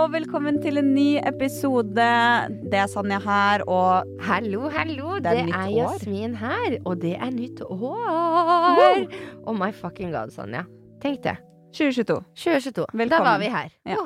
Og velkommen til en ny episode. Det er Sanja her, og Hallo, hallo. Det Det er er. Jasmin her, og det er nytt år! Oh my fucking god, Sanja. Tenk det. 2022. 2022. Da var vi her. Ja.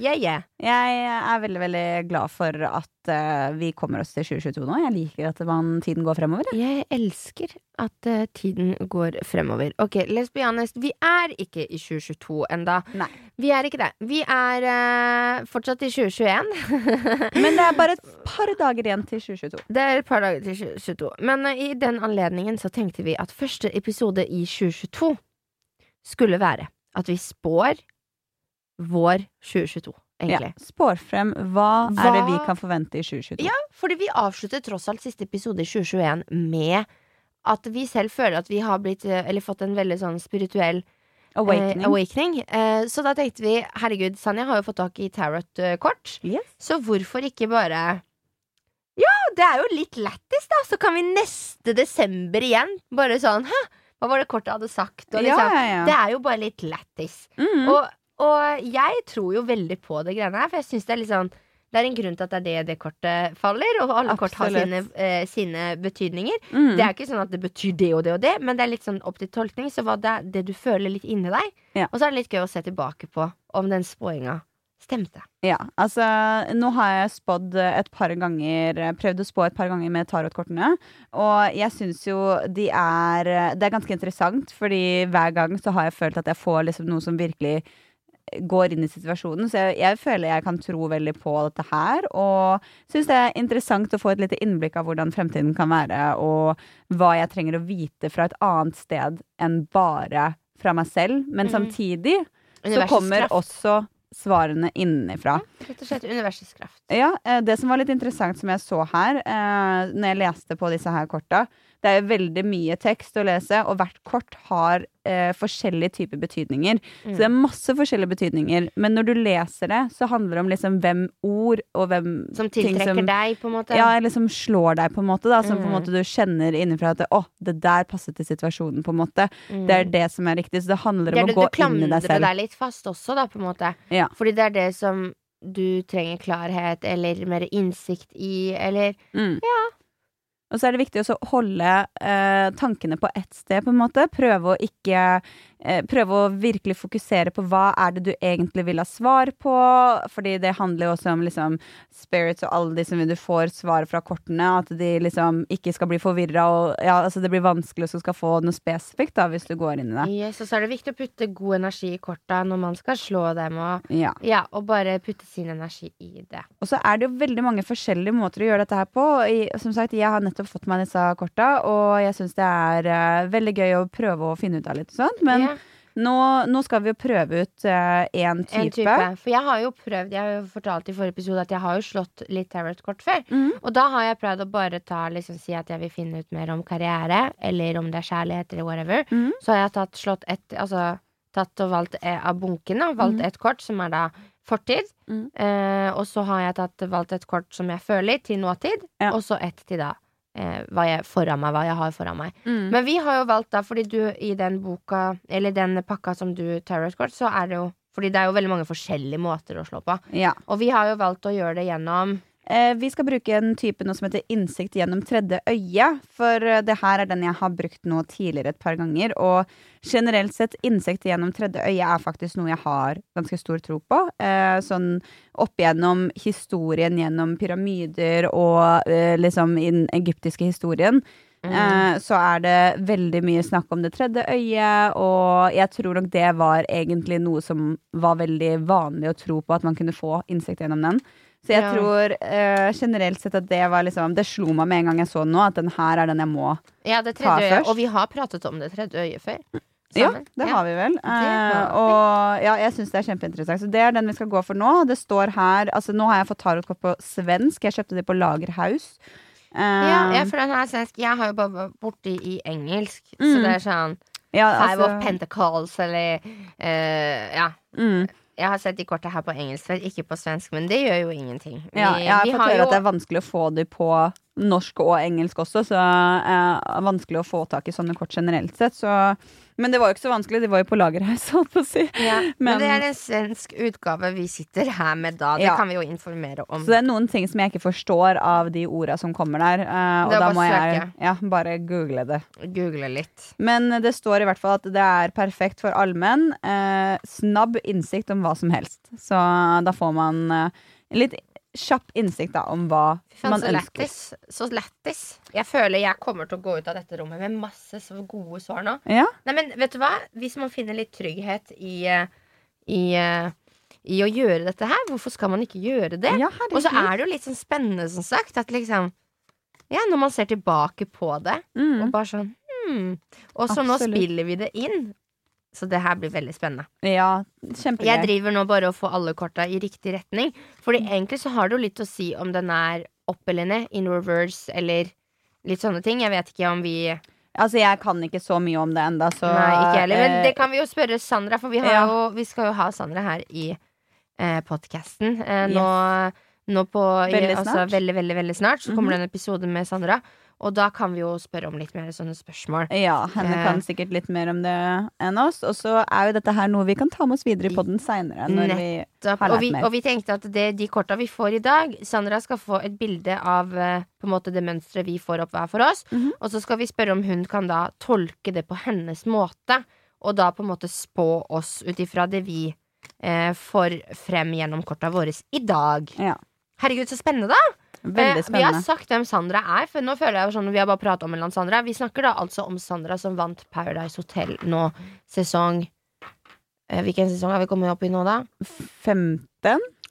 Yeah, yeah. Jeg er veldig veldig glad for at uh, vi kommer oss til 2022 nå. Jeg liker at man, tiden går fremover. jeg. Jeg elsker at uh, tiden går fremover. Ok, let's be honest. Vi er ikke i 2022 enda. Nei. Vi er ikke det. Vi er uh, fortsatt i 2021. Men det er bare et par dager igjen til 2022. Det er et par dager til 2022. Men i den anledningen så tenkte vi at første episode i 2022 skulle være at vi spår vår 2022, Ja. Spår frem hva, Hva- er det vi kan forvente i 2022. Ja, fordi vi avslutter tross alt siste episode i 2021 med at vi selv føler at vi har blitt, eh, eller fått en veldig sånn spirituell Awakening. Eh, awakening. Eh, så da tenkte vi, herregud, Sanja har jo fått tak i tarot-kort. Yes. Så hvorfor ikke bare Ja, det er jo litt lættis, da. Så kan vi neste desember igjen bare sånn Hæ, hva var det kortet hadde sagt? Og liksom, ja, ja. Det er jo bare litt lættis. Mhm. Og, og jeg tror jo veldig på det greiene her, for jeg syns det er litt sånn det er en grunn til at det er det det kortet faller, og alle kort har sine, eh, sine betydninger. Mm. Det er ikke sånn at det betyr det og det og det, men det er litt sånn opp til tolkning. Så hva det er det du føler litt inni deg. Ja. Og så er det litt gøy å se tilbake på om den spåinga stemte. Ja, altså nå har jeg spådd et par ganger Prøvd å spå et par ganger med tarotkortene. Og jeg syns jo de er Det er ganske interessant, fordi hver gang så har jeg følt at jeg får liksom noe som virkelig går inn i situasjonen. Så jeg, jeg føler jeg kan tro veldig på dette her. Og syns det er interessant å få et lite innblikk av hvordan fremtiden kan være, og hva jeg trenger å vite fra et annet sted enn bare fra meg selv. Men mm. samtidig så kommer også svarene innenfra. Rett og slett universets kraft. Ja, eh, det som var litt interessant som jeg så her, eh, når jeg leste på disse her korta, det er veldig mye tekst å lese, og hvert kort har eh, forskjellige typer betydninger. Så det er masse forskjellige betydninger, men når du leser det, så handler det om liksom hvem ord og hvem Som tiltrekker som- deg, på en måte. Ja, eller som slår deg, på en måte. Da, som på en Mm. måte du kjenner innenfra at å, det der passer til situasjonen, på en måte. Mm. Det er det som er riktig. Så det handler er om det å gå inn i deg selv. Du klamrer deg litt fast også, da, på en måte. Ja. Fordi det er det som du trenger klarhet eller mer innsikt i, eller Mm. Og så er det viktig å holde eh, tankene på ett sted, på en måte. Prøve å ikke Prøve å virkelig fokusere på hva er det du egentlig vil ha svar på. Fordi det handler jo også om liksom spirits og alle de som du får svar fra kortene. At de liksom ikke skal bli forvirra ja, altså det blir vanskelig å skal få noe spesifikt da, hvis du går inn i det. Yes, og så er det viktig å putte god energi i korta når man skal slå dem, og, Ja. ja, og bare putte sin energi i det. Og så er det jo veldig mange forskjellige måter å gjøre dette her på. I, som sagt, jeg har nettopp fått meg disse korta, og jeg syns det er uh, veldig gøy å prøve å finne ut av litt sånt. Men Ja, nå, nå skal vi jo prøve ut én en type. type. For jeg har jo prøvd, jeg har jo fortalt i forrige episode at jeg har jo slått litt tarot-kort før. Mm. Og da har jeg prøvd å bare ta, liksom, si at jeg vil finne ut mer om karriere, eller om det er kjærlighet, eller whatever. Mm. Så har jeg tatt, slått ett, altså tatt og valgt eh, av bunken, da, valgt mm. ett kort, som er da fortid. Mhm. Eh, og så har jeg tatt, valgt et kort som jeg føler, til nåtid. Ja. Og så ett til da eh, hva jeg foran meg, hva jeg har foran meg. Mm. Men vi har jo valgt da, fordi du i den boka, eller den pakka som du tarot-kort, så er det jo fordi det er jo veldig mange forskjellige måter å slå på. Ja. Og vi har jo valgt å gjøre det gjennom vi skal bruke en type noe som heter innsikt gjennom tredje øye. For eh, det her er den jeg har brukt nå tidligere et par ganger. Og generelt sett, innsikt gjennom tredje øye er faktisk noe jeg har ganske stor tro på. Eh, sånn opp gjennom historien gjennom pyramider og eh, liksom i den egyptiske historien. Mm. så er det veldig mye snakk om det tredje øyet, og jeg tror nok det var egentlig noe som var veldig vanlig å tro på, at man kunne få innsikt gjennom den. Så jeg Ja. tror uh, generelt sett at det var liksom Det slo meg med en gang jeg så den nå, at den her er den jeg må. Ja, det Ta øye. først. Og vi har pratet om det tredje øyet før. Ja, det det har vi vel. har Eh, vi. og ja, jeg syns det er kjempeinteressant. Så det er den vi skal gå for nå. Det står her Altså, nå har jeg fått tarotkort på svensk. Jeg kjøpte det på Lagerhaus. Ja, for den er svensk. Jeg har jo bare borti i engelsk, så Mm. det er sånn ja, Five altså- of Pentacles eller uh, Ja. mm. Jeg har sett de korta her på engelsk før, ikke på svensk, men det gjør jo ingenting. Vi, Ja, jeg har fått høre jo at det er vanskelig å få de på norsk og engelsk også, så eh, det er vanskelig å få tak i sånne kort generelt sett. Så, men det var jo ikke så vanskelig, de var jo på lagerhaus, holdt på å si. ja, men, Men- det er en svensk utgave vi sitter her med da. Det Ja. kan vi jo informere om. Så det er noen ting som jeg ikke forstår av de orda som kommer der, eh, og da må jeg ja, bare google det. Google litt. Men det står i hvert fall at det er perfekt for allmenn. Eh, snabb innsikt om hva som helst. Så da får man eh, litt kjapp innsikt da, om hva Fy faen, man så ønsker. Lettis. Så lættis. Jeg føler jeg kommer til å gå ut av dette rommet med masse så gode svar nå. Ja, Nei, men vet du hva? Hvis man finner litt trygghet i, eh, i, eh, i å gjøre dette her, hvorfor skal man ikke gjøre det? ja Og så er det jo litt sånn spennende, som sagt, at liksom Ja, når man ser tilbake på det, mm. og bare sånn hmm. Og så nå spiller vi det inn. Så det her blir veldig spennende. Ja, Jeg driver nå bare og får alle korta i riktig retning. Fordi egentlig så har det jo litt å si om den er opp eller ned, in reverse eller litt sånne ting. Jeg vet ikke om vi Altså, jeg kan ikke så mye om det enda, så Nei, ikke heller. Men eh, det kan vi jo spørre Sandra, for vi, har ja. jo, vi skal jo ha Sandra her i eh, podkasten eh, nå, nå på Veldig altså, veldig, veldig, veldig snart. Så kommer Mhm. det en episode med Sandra. Og da kan vi jo spørre om litt mer sånne spørsmål. Ja, henne Eh. kan sikkert litt mer om det enn oss. Og så er jo dette her noe vi kan ta med oss videre på den seinere. Og vi, og vi tenkte at det, de korta vi får i dag Sandra skal få et bilde av eh, på en måte det mønsteret vi får opp hver for oss. Mhm. Og så skal vi spørre om hun kan da tolke det på hennes måte. Og da på en måte spå oss ut ifra det vi eh, får frem gjennom korta våre i dag. Ja. Herregud, så spennende, da! Veldig Eh, vi har sagt hvem Sandra er, for nå føler jeg sånn vi har bare pratet om en eller Sandra. Vi snakker da altså om Sandra som vant Paradise Hotel nå sesong eh, Hvilken sesong har vi kommet opp i nå, da? 15,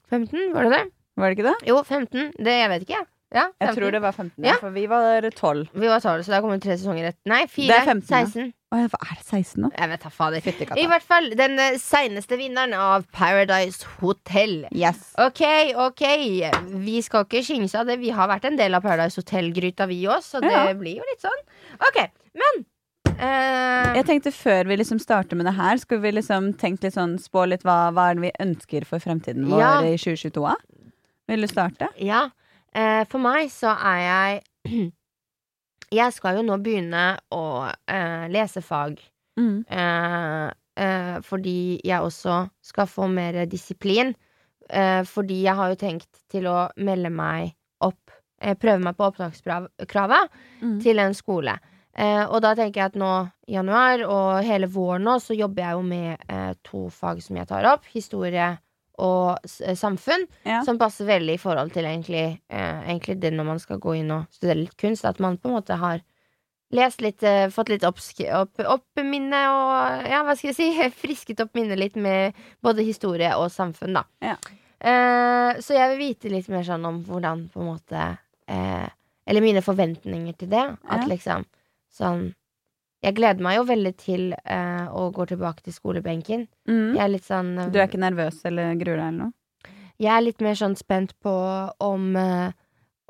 15, var det det? var det ikke det? Jo, 15. Det jeg vet ikke. Ja, Jeg tror det var 15, Ja. for vi var 12. Vi var 12, så det har kommet tre sesonger etter. Nei, fire. Det er 15, ja. 16. Hva er det 16 nå? Jeg vet da fader. Fytti I hvert fall den uh, seineste vinneren av Paradise Hotel. Yes. Ok, ok. Vi skal ikke skynde av det. Vi har vært en del av Paradise Hotel-gryta, vi òg, så det Ja. blir jo litt sånn. Ok, men uh... Jeg tenkte Før vi liksom starter med det her, skulle vi liksom tenkt litt sånn spå litt hva, hva er det vi ønsker for fremtiden vår Ja. i 2022? da? Vil du starte? Ja. Uh, for meg så er jeg Jeg skal jo nå begynne å eh, lese fag. Mm. Eh, eh, fordi jeg også skal få mer disiplin. Eh, fordi jeg har jo tenkt til å melde meg opp eh, Prøve meg på opptakskravet Mm. til en skole. Eh, og da tenker jeg at nå i januar og hele våren nå så jobber jeg jo med to fag som jeg tar opp. Historie og eh, samfunn. Ja. Som passer veldig i forhold til egentlig, eh, egentlig det når man skal gå inn og studere litt kunst. At man på en måte har lest litt, eh, fått litt opp, opp minnet og ja, hva skal jeg si, frisket opp minnet litt med både historie og samfunn, da. Ja. Eh, så jeg vil vite litt mer sånn om hvordan på en måte eh, Eller mine forventninger til det. At liksom sånn Jeg gleder meg jo veldig til eh, å gå tilbake til skolebenken. Mm. Jeg er litt sånn eh, Du er ikke nervøs eller gruer deg eller noe? jeg er litt mer sånn spent på om, eh,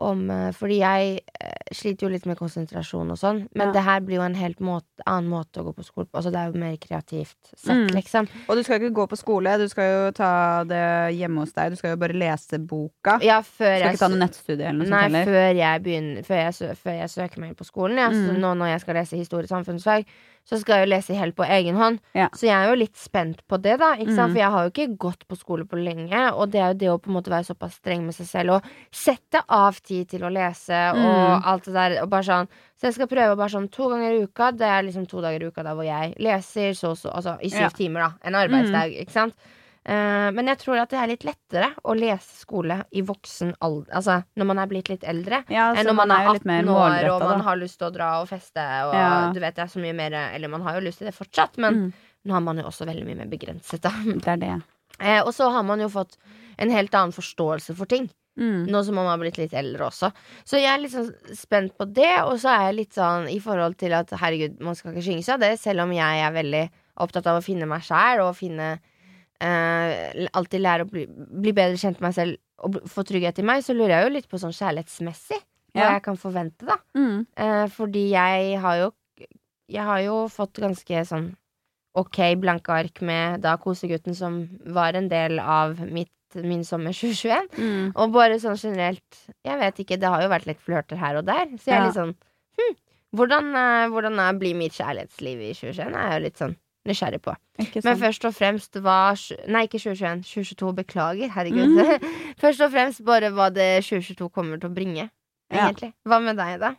om eh, Fordi jeg eh, sliter jo litt med konsentrasjon og sånn, men Ja. det her blir jo en helt måte, annen måte å gå på skole på. Altså det er jo mer kreativt sett, Mm. liksom. Og du skal ikke gå på skole, du skal jo ta det hjemme hos deg. Du skal jo bare lese boka. Ja, Du skal jeg ikke ta noe nettstudie eller noe Nei, sånt heller. før jeg begynner Før jeg, før jeg søker meg inn på skolen. Ja. Så Mm. nå når jeg skal lese historie og samfunnsfag, så skal jeg jo lese helt på egen hånd. Ja. Så jeg er jo litt spent på det, da. Mm. For jeg har jo ikke gått på skole på lenge. Og det er jo det å på en måte være såpass streng med seg selv og sette av tid til å lese og Mm. alt det der. Og bare sånn Så jeg skal prøve bare sånn to ganger i uka. Det er liksom to dager i uka der hvor jeg leser så så Altså i syv Ja. timer, da. En arbeidsdag, ikke sant. Eh, men jeg tror at det er litt lettere å lese skole i voksen alder Altså når man er blitt litt eldre. Ja, enn når man, er er 18 år og man da. har lyst til å dra og feste. Og Ja. du vet det er så mye mer Eller man har jo lyst til det fortsatt, men Mm. nå har man jo også veldig mye mer begrenset, da. Det er det. Eh, og så har man jo fått en helt annen forståelse for ting. Mm. Nå som man har blitt litt eldre også. Så jeg er litt sånn spent på det, og så er jeg litt sånn i forhold til at herregud, man skal ikke skynde seg av det, selv om jeg er veldig opptatt av å finne meg sjæl og finne eh, Alltid lære å bli, bli bedre kjent med meg selv og få trygghet i meg, så lurer jeg jo litt på sånn kjærlighetsmessig. hva Ja. jeg kan forvente, da. Mm. Eh, fordi jeg har jo Jeg har jo fått ganske sånn ok blanke ark med da kosegutten som var en del av mitt, min sommer 2021. Mm. Og bare sånn generelt Jeg vet ikke, det har jo vært litt flørter her og der. Så jeg er Ja. litt sånn hm, hvordan, eh, hvordan er, blir mitt kjærlighetsliv i 2021? Jeg er jo litt sånn nysgjerrig på. Men først og fremst hva Nei, ikke 2021. 2022. Beklager. Herregud. først og fremst bare hva det 2022 kommer til å bringe. Ja. Hva med deg, da?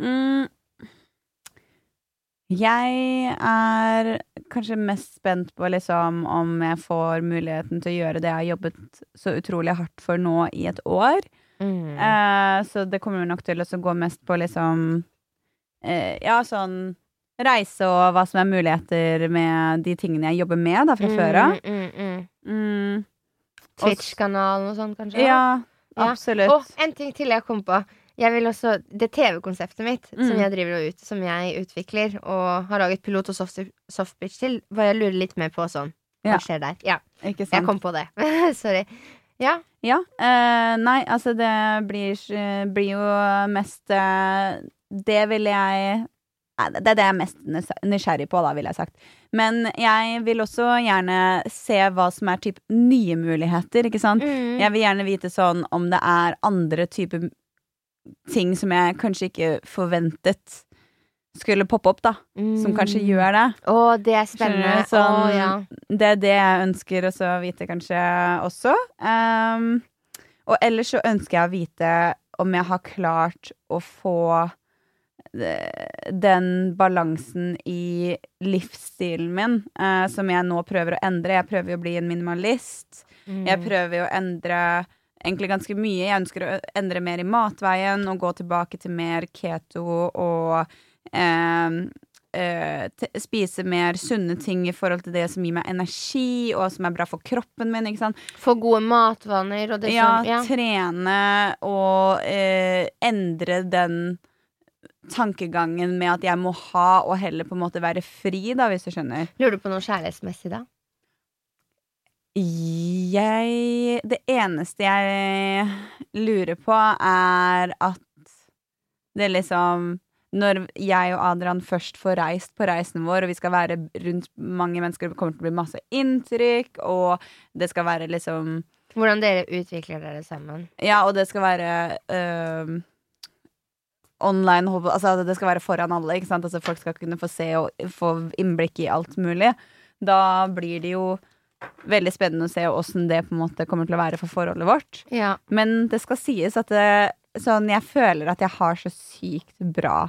Mm. Jeg er kanskje mest spent på liksom om jeg får muligheten til å gjøre det jeg har jobbet så utrolig hardt for nå i et år. Mm. Eh, så det kommer nok til å gå mest på liksom eh, Ja, sånn reise og hva som er muligheter med de tingene jeg jobber med da fra før av. Mm, mm, mm. Mm. Twitch-kanalen og sånn, kanskje? Ja, Ja. absolutt. Og en ting til jeg kom på. Jeg vil også, Det TV-konseptet mitt som Mm. jeg driver og ut, som jeg utvikler og har laget pilot og soft, softbitch til, hva jeg lurer litt mer på sånn. Hva Ja. skjer der? Ja, jeg kom på det. Sorry. Ja. Ja. Uh, nei, altså det blir, blir jo mest uh, Det vil jeg det er det jeg er mest nysgjerrig på, da, ville jeg sagt. Men jeg vil også gjerne se hva som er typ nye muligheter, ikke sant? Mm. Jeg vil gjerne vite sånn om det er andre typer ting som jeg kanskje ikke forventet skulle poppe opp, da. Som kanskje Mm. gjør det. Å, det er spennende. Sånn- oh, ja. Det er det jeg ønsker å vite, kanskje, også. Um, og ellers så ønsker jeg å vite om jeg har klart å få den balansen i livsstilen min uh, som jeg nå prøver å endre. Jeg prøver å bli en minimalist. Mm. Jeg prøver å endre egentlig ganske mye. Jeg ønsker å endre mer i matveien og gå tilbake til mer keto og uh, eh, spise mer sunne ting i forhold til det som gir meg energi, og som er bra for kroppen min. Ikke sant? Få gode matvaner og det Ja, som Ja. trene og eh, endre den tankegangen med at jeg må ha, og heller på en måte være fri, da, hvis du skjønner. Lurer du på noe kjærlighetsmessig, da? Jeg Det eneste jeg lurer på, er at det liksom Når jeg og Adrian først får reist på reisen vår, og vi skal være rundt mange mennesker, det kommer til å bli masse inntrykk, og det skal være liksom Hvordan dere utvikler dere sammen? Ja, og det skal være øhm, online Altså det skal være foran alle? Altså folk skal kunne få se og få innblikk i alt mulig. Da blir det jo veldig spennende å se åssen det på en måte kommer til å være for forholdet vårt. Ja. Men det skal sies at det, sånn, jeg føler at jeg har så sykt bra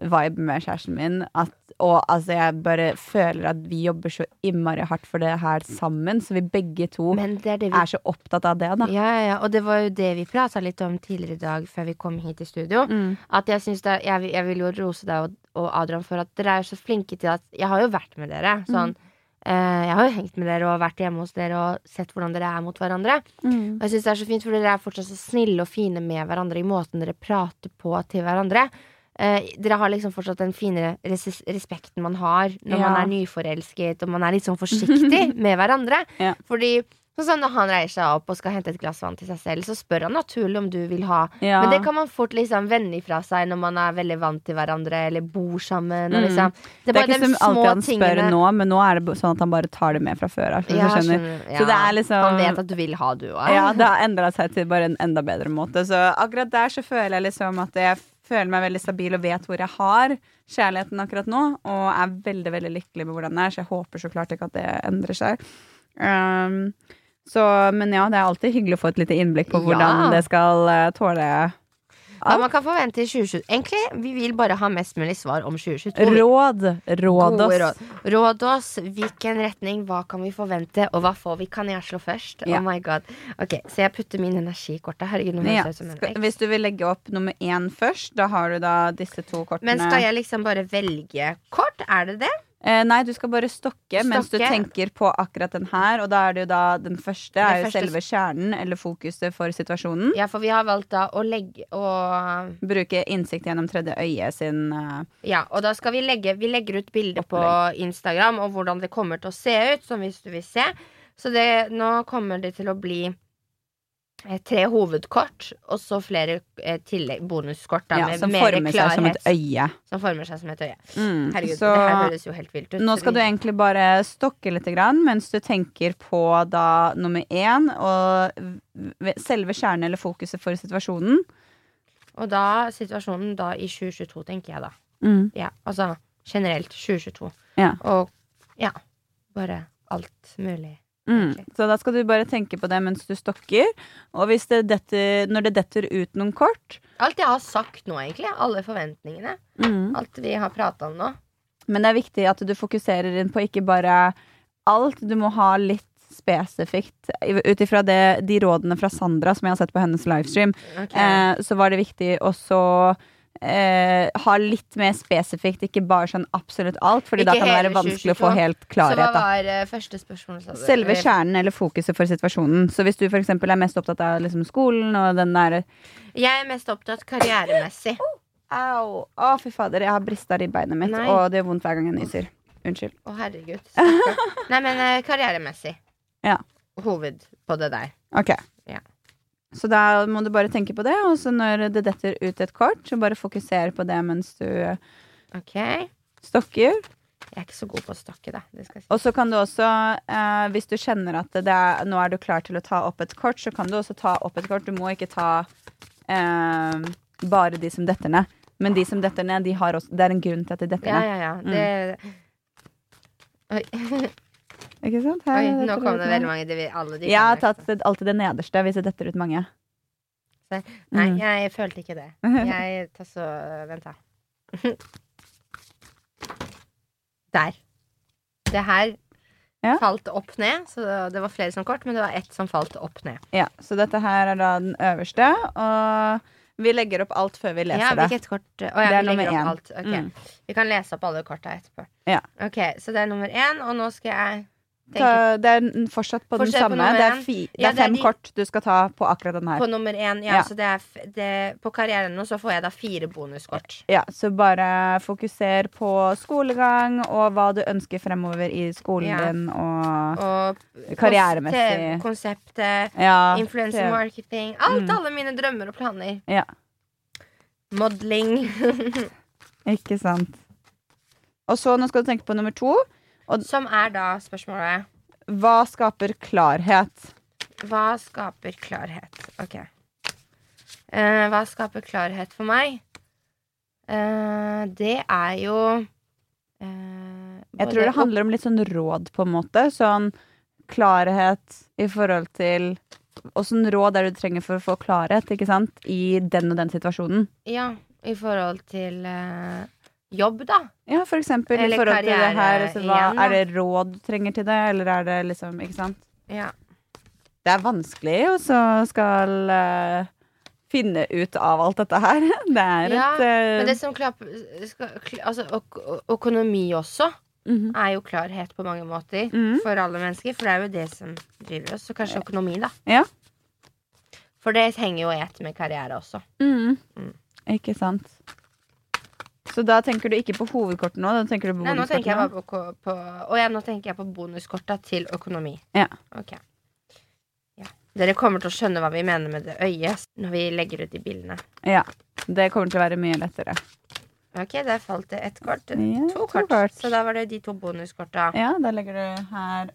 vibe med kjæresten min. At, og altså, jeg bare føler at vi jobber så innmari hardt for det her sammen. Så vi begge to det er det vi er så opptatt av det, da. ja, ja, ja, og det var jo det vi prata litt om tidligere i dag før vi kom hit i studio. Mm. At jeg synes det, jeg, jeg vil jo rose deg og, og Adrian for at dere er så flinke til at Jeg har jo vært med dere. Sånn, eh, jeg har jo hengt med dere og vært hjemme hos dere og sett hvordan dere er mot hverandre. Mm. Og jeg synes det er så fint, for dere er fortsatt så snille og fine med hverandre i måten dere prater på til hverandre. Eh, dere har liksom fortsatt den fine res respekten man har når man er nyforelsket, og man er litt sånn forsiktig med hverandre. Ja. Fordi sånn når han reiser seg opp og skal hente et glass vann til seg selv, så spør han naturlig om du vil ha Ja. Men det kan man fort liksom vende ifra seg når man er veldig vant til hverandre eller bor sammen. Mm. liksom. Det Det er ikke som alltid han spør nå, men nå er det sånn at han bare tar det med fra før av. Ja, skjønner. Så det Ja. er liksom Han vet at du vil ha, du òg. Ja, det har endra seg til bare en enda bedre måte. Så akkurat der så føler jeg liksom at jeg føler meg veldig stabil og vet hvor jeg har kjærligheten akkurat nå. Og er veldig, veldig lykkelig med hvordan det er, så jeg håper så klart ikke at det endrer seg. Um, så, men ja, det er alltid hyggelig å få et lite innblikk på hvordan Ja. det skal eh, tåle Hva man kan forvente i 2022. Egentlig, vi vil bare ha mest mulig svar om 2022. råd. Råd oss. råd. Råd oss. Hvilken retning, hva kan vi forvente, og hva får vi? Kan jeg slå først? Ja. Oh my god. Ok, Så jeg putter min energi i kortet. Herregud, nå høres jeg ut som en Skal, hvis du vil legge opp nummer én først, da har du da disse to kortene. Men skal jeg liksom bare velge kort? Er det det? Eh, nei, du skal bare stokke, mens du tenker på akkurat den her. Og da er det jo da den første er jo første- selve kjernen, eller fokuset for situasjonen. Ja, for vi har valgt da å legge å Bruke innsikt gjennom tredje øye sin uh... Ja, og da skal vi legge Vi legger ut bilder på Instagram og hvordan det kommer til å se ut, som hvis du vil se. Så det, nå kommer det til å bli tre hovedkort, og så flere eh, tillegg, bonuskort da, Ja, som mer former seg som et øye. Som former seg som et øye. Mm. Herregud, Så det her høres jo helt vilt ut. nå skal du egentlig bare stokke litt grann, mens du tenker på da nummer én og selve kjernen eller fokuset for situasjonen. Og da situasjonen da i 2022, tenker jeg da. Mm. Ja, altså generelt 2022. Ja. Og ja, bare alt mulig. Mm. Så da skal du bare tenke på det mens du stokker. Og det detter, når det detter ut noen kort Alt jeg har sagt nå, egentlig. Alle forventningene. Alt vi har prata om nå. Men det er viktig at du fokuserer inn på ikke bare alt. Du må ha litt spesifikt. Ut ifra de rådene fra Sandra som jeg har sett på hennes livestream, okay. eh, så var det viktig også eh, ha litt mer spesifikt, ikke bare sånn absolutt alt. Fordi da kan det være vanskelig vanskelig å få 2022. helt Så hva klarhet. var eh, første spørsmål? Selve kjernen eller fokuset for situasjonen. Så hvis du eksempel er mest opptatt av liksom skolen og den der Jeg er mest opptatt karrieremessig. Au! Å, fy fader, jeg har brista ribbeinet mitt, Nei. og det gjør vondt hver gang jeg nyser. Unnskyld. Å, herregud. Nei, men eh, karrieremessig. Ja. Hoved på det der. Ok. Ja. Så da må du bare tenke på det, og så når det detter ut et kort, så bare fokuser på det mens du Stokker Jeg er ikke så god på å stokke, da. Det si. Og så kan du også, eh, hvis du kjenner at det er, nå er du klar til å ta opp et kort, så kan du også ta opp et kort. Du må ikke ta eh, bare de som detter ned. Men de som detter ned, de har også, det er en grunn til at de detter Ja, ned. ja, ja. Det Oi. Ikke sant? Her Oi, nå kom det veldig mange. Det alle de Jeg har tatt alltid det nederste hvis det detter ut mange. Nei, Mm. jeg følte ikke det. Jeg tar så Vent, da. Der. Det her Ja. falt opp ned, så det var flere som kort, men det var ett som falt opp ned. Ja, Så dette her er da den øverste, og vi legger opp alt før vi leser Ja, det. hvilket kort oh, ja, Det er nummer én. Okay. Mm. Vi kan lese opp alle korta etterpå. Ja. Ok, Så det er nummer én, og nå skal jeg Ta, det er fortsatt på Fortsatt den samme. På Det er, fi, det Ja, det er fem de- kort du skal ta på akkurat den her. på nummer én. Ja, Ja. Så det er det, på karrieren nå så får jeg da fire bonuskort. Ja, Så bare fokuser på skolegang og hva du ønsker fremover i skolen Ja. din, og Og Karrieremessig. konseptet, ja, influencer marketing. Alt, Mm. alle mine drømmer og planer. Ja, Modling. ikke sant. Og så nå skal du tenke på nummer to. Som er da spørsmålet Hva skaper klarhet? Hva skaper klarhet? Ok. Eh, hva skaper klarhet for meg? Eh, det er jo eh, Jeg tror det handler om litt sånn råd, på en måte. Sånn klarhet i forhold til Åssen råd er det du trenger for å få klarhet ikke sant? i den og den situasjonen? Ja, i forhold til eh, jobb, da. Ja, for eksempel i forhold til det her. Altså, hva, igjen, er det råd du trenger til det, eller er det liksom Ikke sant? Ja. Det er vanskelig å så skal uh, finne ut av alt dette her. Det er Ja, et uh, Men det som klapper Altså, øk økonomi også mhm. er jo klarhet på mange måter Mhm. for alle mennesker. For det er jo det som driver oss. Så kanskje økonomi, da. Ja. For det henger jo i ett med karriere også. Mhm. Mm. Ikke sant. Så da tenker du ikke på hovedkortet nå? Da tenker du på Nei, nå tenker jeg bare på, på Og ja, nå tenker jeg på bonuskorta til økonomi. Ja. Ok. Ja. Dere kommer til å skjønne hva vi mener med det øyet når vi legger ut de bildene. Ja. Det kommer til å være mye lettere. Ok, der falt det ett kort. Ja, To kort. Så da var det de to bonuskorta. Ja, da legger du her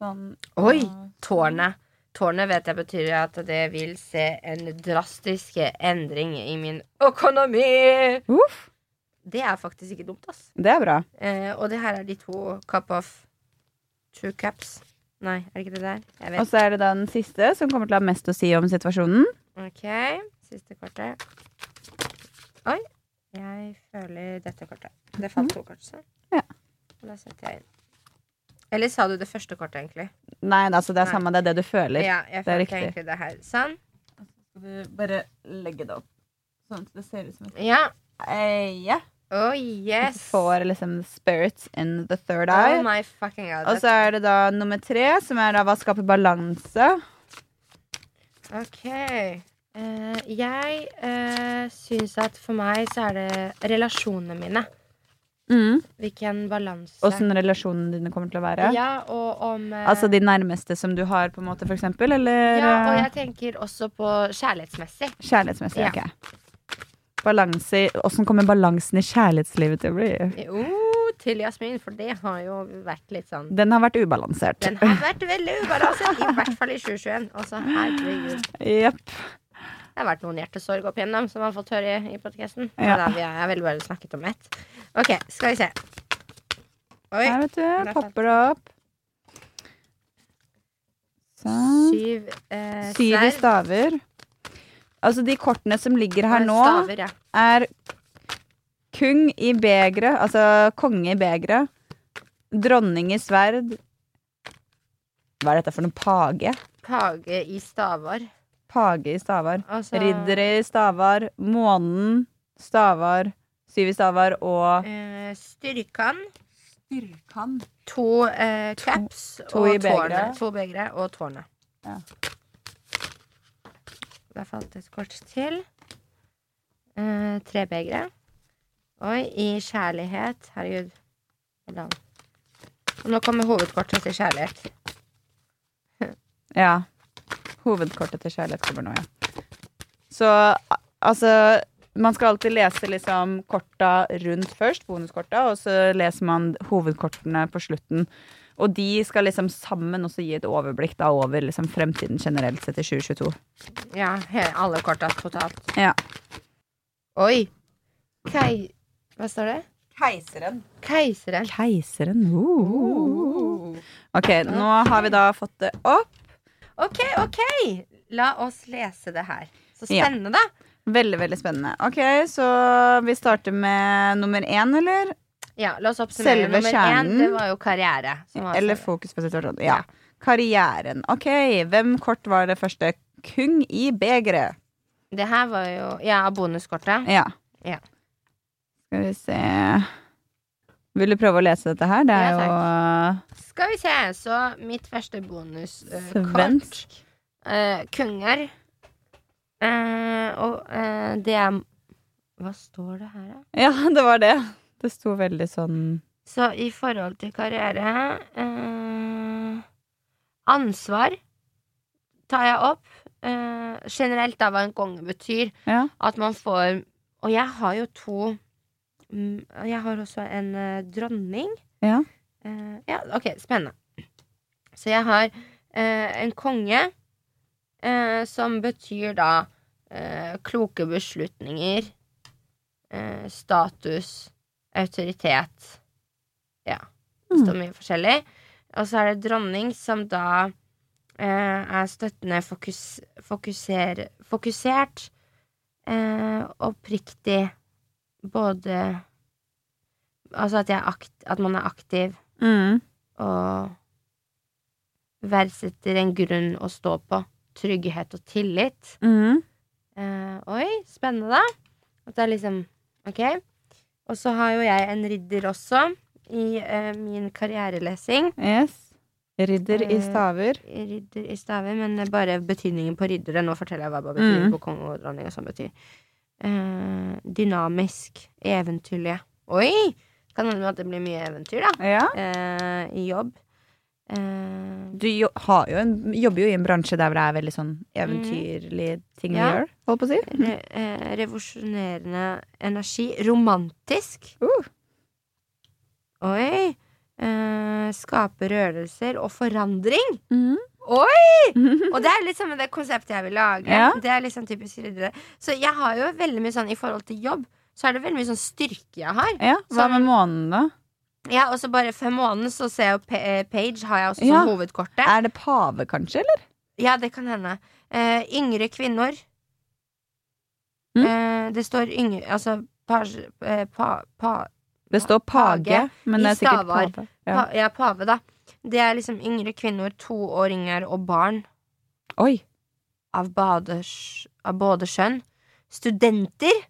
sånn Oi! Tårnet. Tårnet vet jeg betyr at det vil se en drastisk endring i min økonomi. Uff, Det er faktisk ikke dumt, ass. det er bra. Eh, og det her er de to cup of Two caps. Nei, er det ikke det der? Jeg vet. Og så er det da den siste, som kommer til å ha mest å si om situasjonen. Ok, siste kortet. Oi. Jeg føler dette kortet. Det falt to kort, så. Ja. Da setter jeg inn. Eller sa du det første kortet, egentlig? Nei, altså det er Nei. samme, det er det du føler. Ja, jeg det er riktig. egentlig det her. Sånn. Skal du bare legge det opp sånn at det ser ut som et Ja. Ja. Oh yes. Du Får liksom spirits in the third eye. Oh my fucking god. Og så er det da nummer tre, som er da hva skaper balanse. Ok. Uh, jeg uh, syns at for meg så er det relasjonene mine Mm. hvilken balanse Åssen relasjonene dine kommer til å være. Ja, og om eh, Altså de nærmeste som du har, på en måte, for eksempel? Eller Ja, og jeg tenker også på kjærlighetsmessig. kjærlighetsmessig? Ja. Ok. Balanse Åssen kommer balansen i kjærlighetslivet til å bli? Jo, til Jasmin, for det har jo vært litt sånn Den har vært ubalansert. Den har vært veldig ubalansert, i hvert fall i 2021. Altså, herregud. Jepp. Det har vært noen hjertesorg opp igjennom som man har fått høre i, i podkasten. Ja. Ja. Jeg har vel bare snakket om ett. OK, skal vi se. Oi. Her, vet du. er Popper det opp. Sånn. Syv eh, Syv i staver. Altså, de kortene som ligger her nå, Staver, ja. er kung i begeret, altså konge i begeret. Dronning i sverd. Hva er dette for noe? Page? Page i stavar. Page i stavar. Altså, Ridder i stavar. Månen. Stavar. Syv i stavar og eh, Styrkan. Styrkan. To eh, caps to og i To begre og tårnet. Ja. Der falt et kort til. Eh, tre begre. Oi, i kjærlighet. Herregud. Hvordan? Nå kommer hovedkortet til kjærlighet. Ja. Hovedkortet til kjærlighet kommer nå, ja. Så altså Man skal alltid lese liksom korta rundt først, bonuskorta, og så leser man hovedkortene på slutten. Og de skal liksom sammen også gi et overblikk da over liksom fremtiden generelt sett i 2022. Ja, alle korta totalt. Ja. Oi! Kei... Hva står det? Keiseren. Keiseren. Keiseren. Uh. Ok, nå har vi da fått det opp. OK, OK! La oss lese det her. Så Ja. spennende, da. Veldig, veldig spennende. Ok, så vi starter med nummer én, eller? Ja, la oss oppsummere. Selve Nummer én, det var jo karriere. var Eller selve- fokus på situasjonen. Ja. Karrieren. Ok, hvem kort var det første? Kung i begeret. Det her var jo Ja, bonuskortet. Ja. Ja. Skal vi se Vil du prøve å lese dette her? Det er Ja, jo Skal vi se, så mitt første bonuskort svensk. uh, Kunger. Eh, og uh, det er Hva står det her, da? Ja, det var det. Det sto veldig sånn Så i forhold til karriere uh, Ansvar tar jeg opp. Generelt da hva en konge betyr. Ja. At man får Og jeg har jo to um, Jeg har også en dronning. Ja. Ja, ok, spennende. Så jeg har en konge eh, som betyr da eh, kloke beslutninger, eh, status, autoritet. Ja. Det står mye forskjellig. Og så er det dronning, som da eh, er støttende fokus, fokuser, fokusert, eh, oppriktig, både Altså at, akt, at man er aktiv mm. og verdsetter en grunn å stå på. Trygghet og tillit. Mm. Eh, oi, spennende, da. At det er liksom Ok. Og så har jo jeg en ridder også i eh, min karrierelesing. Yes. Ridder i Eh, staver. Ridder i staver, men bare betydningen på riddere. Nå forteller jeg hva det betydningen Mm. på konge og dronning og sånn betyr. Eh, dynamisk. Eventyrlige. Oi! Kan hende at det blir mye eventyr, da. Ja. Eh, I jobb. Eh, Du jo, har jo en, jobber jo i en bransje der det er veldig sånn eventyrlige ting å Ja. gjøre. Holdt på å si. re, eh, revolusjonerende energi. Romantisk. Uh. Oi! Eh, skape rørelser og forandring. Mm. Og det er liksom det konseptet jeg vil lage. Ja. Det er liksom typisk riddere. Så jeg har jo veldig mye sånn i forhold til jobb, så er det veldig mye sånn styrke jeg har. Ja, Hva med månen, da? Ja, og så bare fem måneder så ser jeg jo eh, Page har jeg også Ja. som hovedkortet. Er det pave, kanskje? eller? Ja, det kan hende. Uh, yngre kvinner. Mm. Uh, det står yngre Altså page, eh, pa, pa, Det står page, Page men det er sikkert stavar. pave. ja. Ja. Pa, ja, pave, da. Det er liksom yngre kvinner, toåringer og barn Oi! av, baders, av både skjønn. Studenter.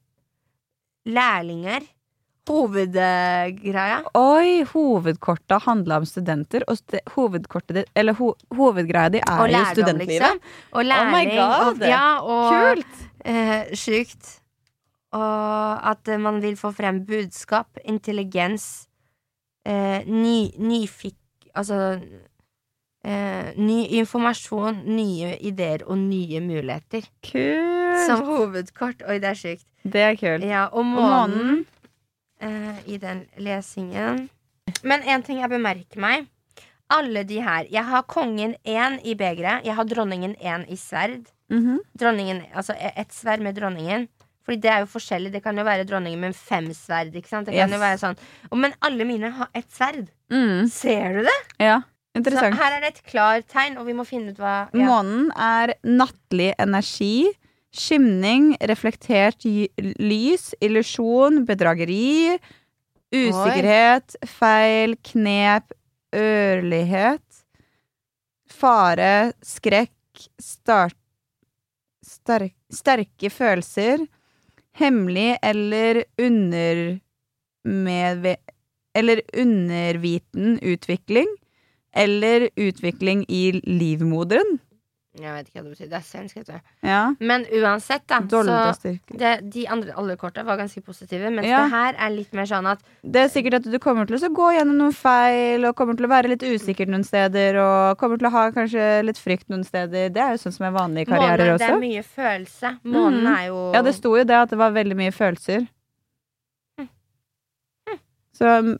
Lærlinger. Hovedgreia. Oi, hovedkortet handla om studenter, og st hovedkortet ditt Eller ho hovedgreia di er Og jo studentlivet. liksom. Og Oh my læring. God. Og, ja, og Kult! eh, sjukt. Og at man vil få frem budskap, intelligens, eh, ny, nyfikk... Altså eh, ny informasjon, nye ideer og nye muligheter. Kult! Som hovedkort. Oi, det er sjukt. Det er kult. Ja, Og månen eh, i den lesingen. Men en ting jeg bemerker meg. Alle de her. Jeg har kongen én i begeret. Jeg har dronningen én i sverd. Mhm. Dronningen, altså e- ett sverd med dronningen. Fordi det er jo forskjellig. Det kan jo være dronningen med fem sverd. Ikke sant? Det kan Yes. jo være sånn Men alle mine har ett sverd. Mm. Ser du det? Ja, Så interessant. her er det et klart tegn, og vi må finne ut hva ja. Månen er nattlig energi, skimning, reflektert lys, illusjon, bedrageri, usikkerhet, feil, knep, ørlighet, fare, skrekk, start, sterk, sterke følelser, hemmelig eller undermedve... Eller underviten utvikling, eller utvikling i livmoderen. Jeg vet ikke hva det betyr. Det er svensk, vet du. Ja. Men uansett, da. Så det, de andre alle korta var ganske positive, mens Ja. det her er litt mer sånn at Det er sikkert at du kommer til å gå gjennom noen feil, og kommer til å være litt usikker noen steder, og kommer til å ha kanskje litt frykt noen steder. Det er jo sånn som er vanlig i karrierer månen, det er mye følelse. Månen mm. er jo Ja, det sto jo det at det var veldig mye følelser. Så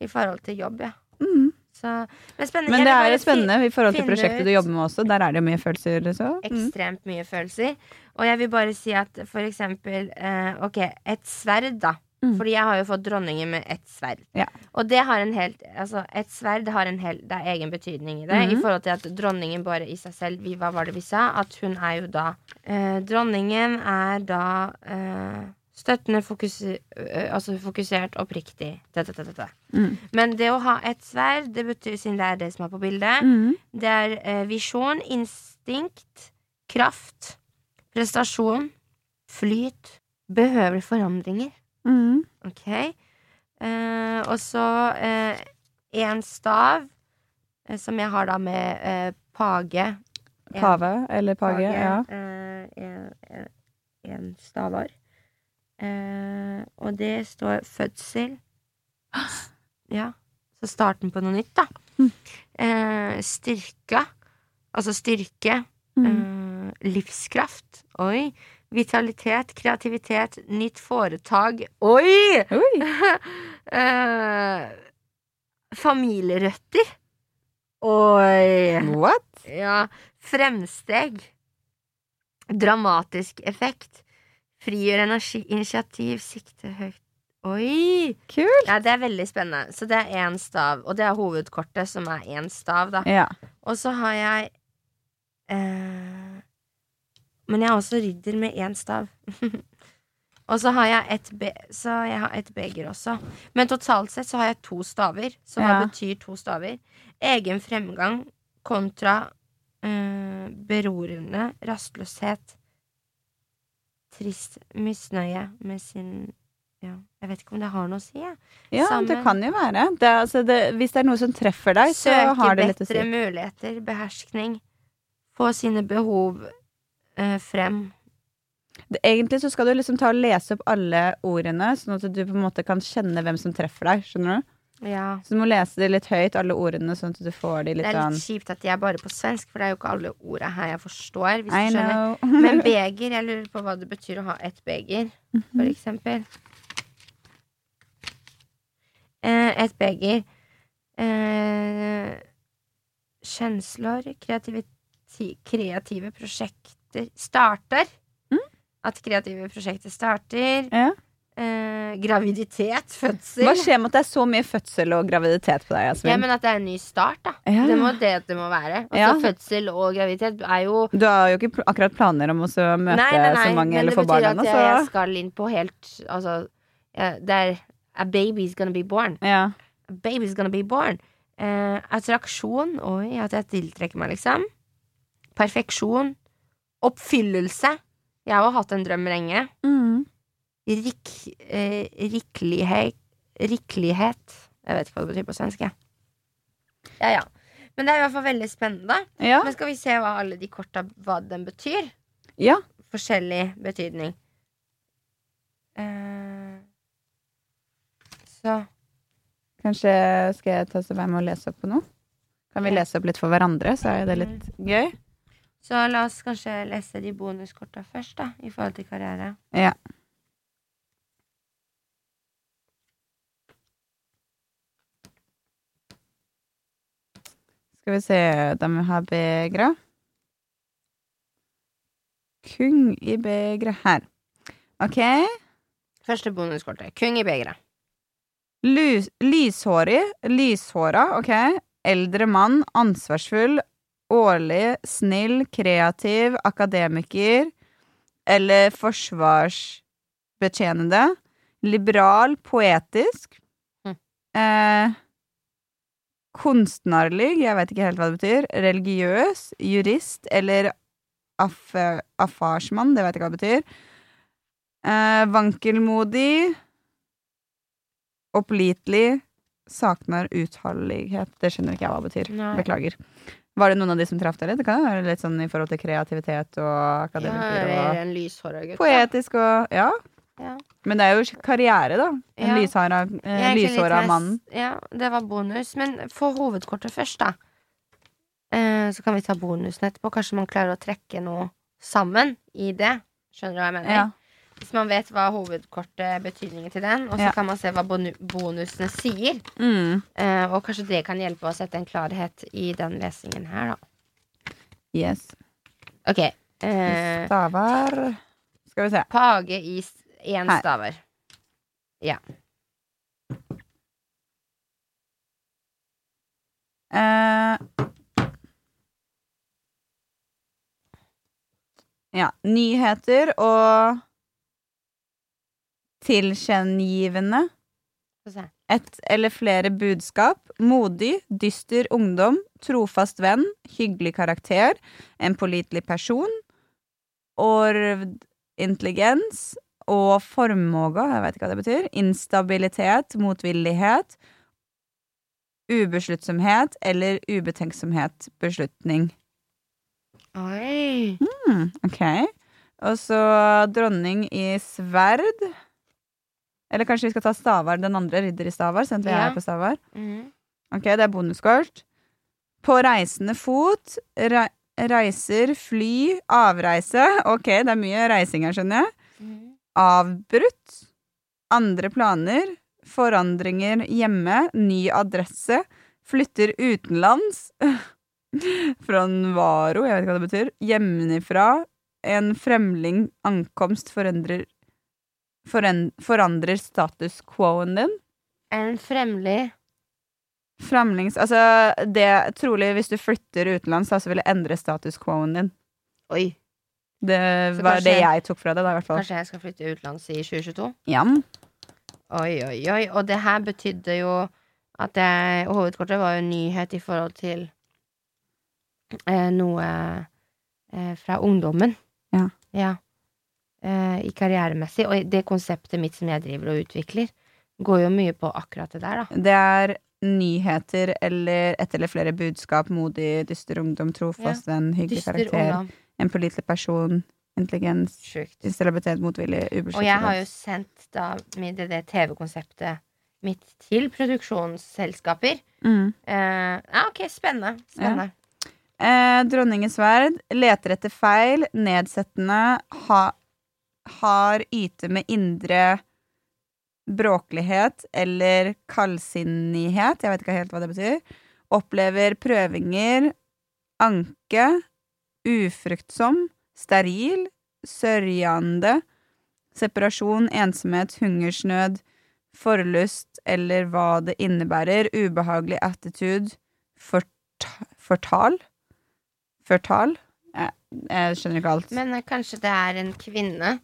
i forhold til jobb, ja. mm. Så, men. Men det er jo spennende i forhold til prosjektet du jobber med også. Der er det jo mye følelser. Så. Mm. Ekstremt mye følelser. Og jeg vil bare si at for eksempel eh, Ok, et sverd, da. Mm. Fordi jeg har jo fått dronningen med ett sverd. Ja. Og det har en helt Altså, et sverd har en helt Det er egen betydning i det. Mm. I forhold til at dronningen bare i seg selv vi, Hva var det vi sa? At hun er jo da eh, Dronningen er da eh, støttende, fokuser, eh, altså fokusert, oppriktig. Dette, dette, dette. Mm. Men det å ha et sverd, det betyr, siden det er det som er på bildet Mm. det er eh, visjon, instinkt, kraft, prestasjon, flyt, behøver forandringer. Mm. Ok? Eh, og så en stav, eh, som jeg har da med eh, page. En- Pave eller page. Ja. En stavar. Eh, og det står fødsel. Ja. Så starten på noe nytt, da. Mm. Eh, styrke. Altså styrke. Mm. Eh, livskraft. Oi. Vitalitet, kreativitet, nytt foretak. Oi! Oi! Eh, familierøtter. Oi! What? Ja. Fremsteg. Dramatisk effekt. Frigjør energi, initiativ, sikte høyt. Oi! Kult. Ja, det er veldig spennende. Så det er én stav, og det er hovedkortet, som er én stav, da. Ja. Og så har jeg eh, Men jeg er også ridder med én stav. og så har jeg et be Så jeg har et beger også. Men totalt sett så har jeg to staver. Så hva Ja. betyr to staver? Egen fremgang kontra eh, berorende, rastløshet, trist misnøye med sin ja, Jeg vet ikke om det har noe å si, jeg. Ja, Sammen. det kan jo være. Det altså, det, hvis det er noe som treffer deg, så Søke har det litt å bedre muligheter, beherskning. Få sine behov eh, frem. Det, egentlig så skal du liksom ta og lese opp alle ordene, sånn at du på en måte kan kjenne hvem som treffer deg. Skjønner du? Ja. Så du må lese det litt høyt, alle ordene, sånn at du får de Det er sånn litt kjipt at de er bare på svensk, for det er jo ikke alle orda her jeg forstår. Men beger, jeg lurer på hva det betyr å ha ett beger, for Mhm. eksempel. Eh, et beger. Eh, kjensler, kreativiti- kreative prosjekter starter. Mm. At kreative prosjekter starter. ja. Eh, graviditet, fødsel. Hva skjer med at det er så mye fødsel og graviditet på deg, Jasmin? Ja, men at det er en ny start, da. Ja. Det må det det må være. Altså, Ja. Fødsel og graviditet er jo Du har jo ikke akkurat planer om å så møte Nei, nei, nei, så mange eller det få barn betyr at jeg skal inn på helt Altså, det er A baby's gonna be born. ja. A baby's gonna be born. Eh, attraksjon. Oi, at jeg tiltrekker meg, liksom. Perfeksjon. Oppfyllelse. Jeg har jo hatt en drøm lenge. Mm. Rik, eh, riklighet Riklighet. Jeg vet ikke hva det betyr på svensk, jeg. Ja, ja. Men det er i hvert fall veldig spennende. ja. Men skal vi se hva alle de korta hva den betyr? ja. Forskjellig betydning. Eh, så Kanskje skal jeg ta så med å lese opp på noe? Kan vi lese opp litt for hverandre, så er det litt gøy? Så la oss kanskje lese de bonuskorta først, da, i forhold til karriere. Ja. Skal vi se De har begre. Kung i begre her. OK. Første bonuskortet. Kung i begre. Lys, lyshårig, lyshåra, ok. Eldre mann, ansvarsfull, årlig, snill, kreativ, akademiker eller forsvarsbetjenende. Liberal, poetisk. Mm. Eh, kunstnerlig, jeg vet ikke helt hva det betyr. Religiøs, jurist eller aff affarsmann, det vet jeg ikke hva det betyr. Eh, vankelmodig. Opplitelig. saknar utholdenhet. Det skjønner ikke jeg hva det betyr. Nei. Beklager. Var det noen av de som traff dere? Det kan være litt sånn i forhold til kreativitet og Ja, akademiker eller og. Poetisk og Ja. Ja. Men det er jo karriere, da. En Ja. lyshåra, eh, lyshåra mer- mann. Ja, det var bonus. Men få hovedkortet først, da. Eh, så kan vi ta bonusen etterpå. Kanskje man klarer å trekke noe sammen i det. Skjønner du hva jeg mener? Ja. Hvis man vet hva hovedkortet betydningen til den, og så Ja. kan man se hva bonusene sier. Mm. Eh, og kanskje det kan hjelpe oss å sette en klarhet i den lesingen her, da. Yes. Ok. Eh, Stavar Skal vi se. Page i én staver. Ja. Uh, ja. Nyheter og tilkjennegivende. Et eller flere budskap. Modig, dyster ungdom, trofast venn, hyggelig karakter, en pålitelig person, orvd intelligens og formåga, jeg vet ikke hva det betyr, instabilitet, motvillighet, ubesluttsomhet eller ubetenksomhet, beslutning. Oi. Mm, ok. Og så dronning i sverd. Eller kanskje vi skal ta Stavar, den andre ridder i Stavar, siden vi Ja. er på Stavar. Mm. Ok, det er bonuskort. På reisende fot, re reiser, fly, avreise. Ok, det er mye reising her, skjønner jeg. Mhm. Avbrutt. Andre planer. Forandringer hjemme. Ny adresse. Flytter utenlands. Franvaro, jeg vet ikke hva det betyr. Hjemmefra. En fremling ankomst forandrer Forandrer status quoen din. En fremlig Fremlings... Altså, det trolig hvis du flytter utenlands, så vil det endre status quoen din. Oi. Det Så var kanskje- det jeg tok fra det, da, i hvert fall. Kanskje jeg skal flytte utenlands i 2022? Ja. Oi, oi, oi. Og det her betydde jo at jeg Hovedkortet var jo nyhet i forhold til eh, noe eh, fra ungdommen. Ja. Ja. Eh, I karrieremessig. Og det konseptet mitt som jeg driver og utvikler, går jo mye på akkurat det der, da. Det er nyheter eller et eller flere budskap. Modig, dyster ungdom, trofast venn, hyggelig Dyster karakter. ungdom. En pålitelig person. Intelligens. instabilitet, motvillig, ubeskyttet. Og jeg har jo sendt da det, det TV-konseptet mitt til produksjonsselskaper. Mm. Eh, ja, ok, spennende. Spennende. Eh, Dronningens sverd leter etter feil, nedsettende, ha, har yte med indre bråklighet eller kaldsinnighet, jeg vet ikke helt hva det betyr, opplever prøvinger, anke, ufruktsom, steril, sørjende, separasjon, ensomhet, hungersnød, forlyst eller hva det innebærer, ubehagelig attitude, fort, fortal, fortal, jeg, jeg skjønner ikke alt. Men eh, kanskje det er en kvinne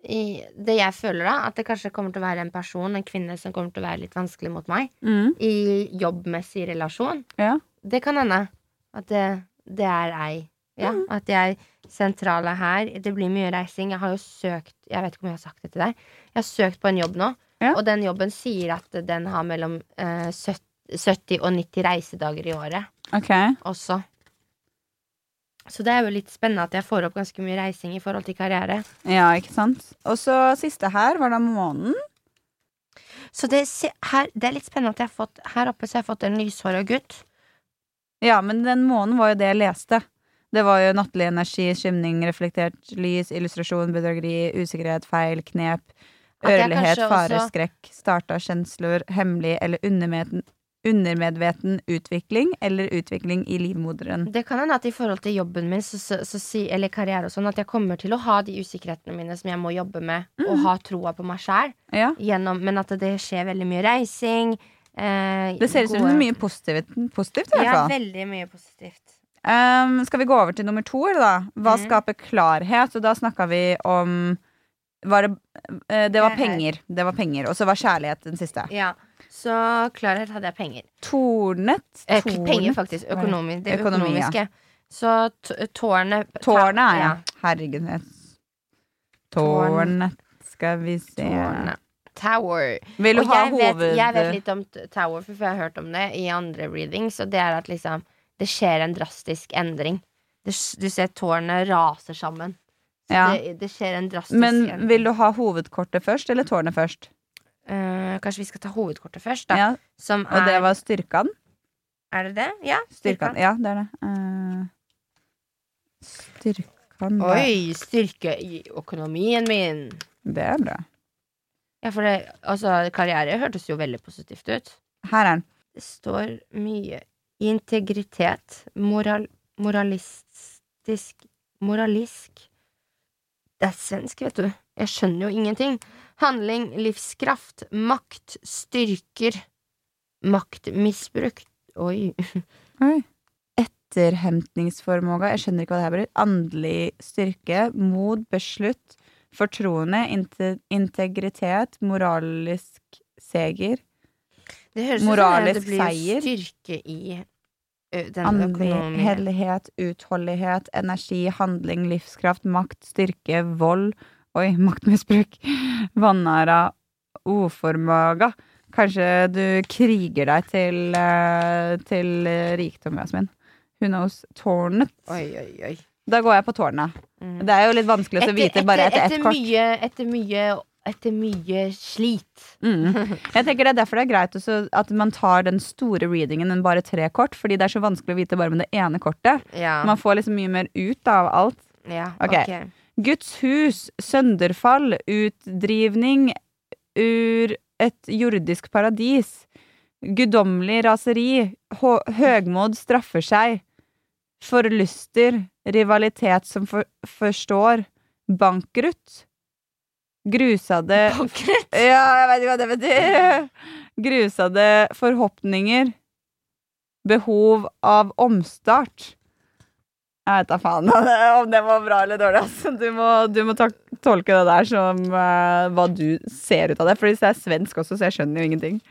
i Det jeg føler, da, at det kanskje kommer til å være en person, en kvinne, som kommer til å være litt vanskelig mot meg Mm, i jobbmessig relasjon. ja. Det kan hende at det, det er ei. Ja, Mm. At jeg sentrale her. Det blir mye reising. Jeg har jo søkt Jeg vet ikke om jeg har sagt det til deg. Jeg har søkt på en jobb nå, Ja. og den jobben sier at den har mellom eh, 70 70 og 90 reisedager i året Ok. også. Så det er jo litt spennende at jeg får opp ganske mye reising i forhold til karriere. Ja, ikke sant? Og så siste her var da månen. Så det, her, det er litt spennende at jeg har fått Her oppe så har jeg fått en lyshåra gutt. Ja, men den månen var jo det jeg leste. Det var jo nattlig energi, skimning, reflektert lys, illustrasjon, bedrageri, usikkerhet, feil, knep, ørlighet, fareskrekk, starta kjensler, hemmelig eller undermedveten, undermedveten utvikling eller utvikling i livmoderen. Det kan hende at i forhold til jobben min så, så, så eller karriere og sånn, at jeg kommer til å ha de usikkerhetene mine som jeg må jobbe med, og ha troa på meg sjæl. Ja. Men at det skjer veldig mye reising. Eh, Det ser ut som mye positivt, positivt i hvert Ja, veldig mye positivt. Um, skal vi gå over til nummer to, da? Hva mm. skaper klarhet? Og da snakka vi om var det, eh, det var er- penger. Det var penger. Og så var kjærlighet den siste. Ja, Så klarhet hadde jeg penger. Tornet. Eh, Tornet. penger, faktisk. Økonomi, det Økonomi, ja. økonomiske. Så tårnet Tårnet, ja. ja. Herregud. Tårnet. Skal vi se Tårnet. Tower. Vil du Og ha jeg vet, jeg vet litt om Tower, for jeg har hørt om det i andre readings. Og det er at liksom det skjer en drastisk endring. Det, du ser tårnet raser sammen. Ja. det, det skjer en drastisk Men endring. vil du ha hovedkortet først, eller tårnet først? Uh, kanskje vi skal ta hovedkortet først, da. Ja, Som og det er var styrkan? Er det det? Ja. Styrkan. Ja, det er det. Uh, styrkan da. Oi, styrke i økonomien min. Det er bra. Ja, for det, altså, karriere hørtes jo veldig positivt ut. Her er den. Det står mye integritet, moral, moralistisk Moralisk Det er svensk, vet du. Jeg skjønner jo ingenting. Handling, livskraft, makt, styrker, maktmisbruk Oi. Oi. Etterhentningsformåga, jeg skjønner ikke hva det her blir. Åndelig styrke, mod, beslutt, fortroende, integritet, moralisk seger. Det høres ut som Moralisk det blir styrke i ø, den Andlig økonomien. hellighet, utholdenhet, energi, handling, livskraft, makt, styrke, vold Oi, maktmisbruk. Vanæra. Oformaga. Kanskje du kriger deg til, til rikdom, Jasmin. Who knows? Tårnet. Oi, oi, oi. Da går jeg på tårnet. Mm. Det er jo litt vanskelig å vite bare etter ett kort. Mye, etter mye Etter mye slit. Mm. Jeg tenker Det er derfor det er greit også at man tar den store readingen enn bare tre kort. Fordi det er så vanskelig å vite bare med det ene kortet. Ja. Man får liksom mye mer ut av alt. ja okay. ok. Guds hus, sønderfall, utdrivning ur et jordisk paradis. Guddommelig raseri, høgmod straffer seg. Forlyster, rivalitet som for, forstår. Bankrutt. Grusade Bankrett. Ja, jeg vet ikke hva det betyr. Grusade forhåpninger. Behov av omstart. Jeg vet da faen om det var bra eller dårlig. Altså. Du må, du må tolke det der som uh, hva du ser ut av det. For det er svensk også, så jeg skjønner jo ingenting.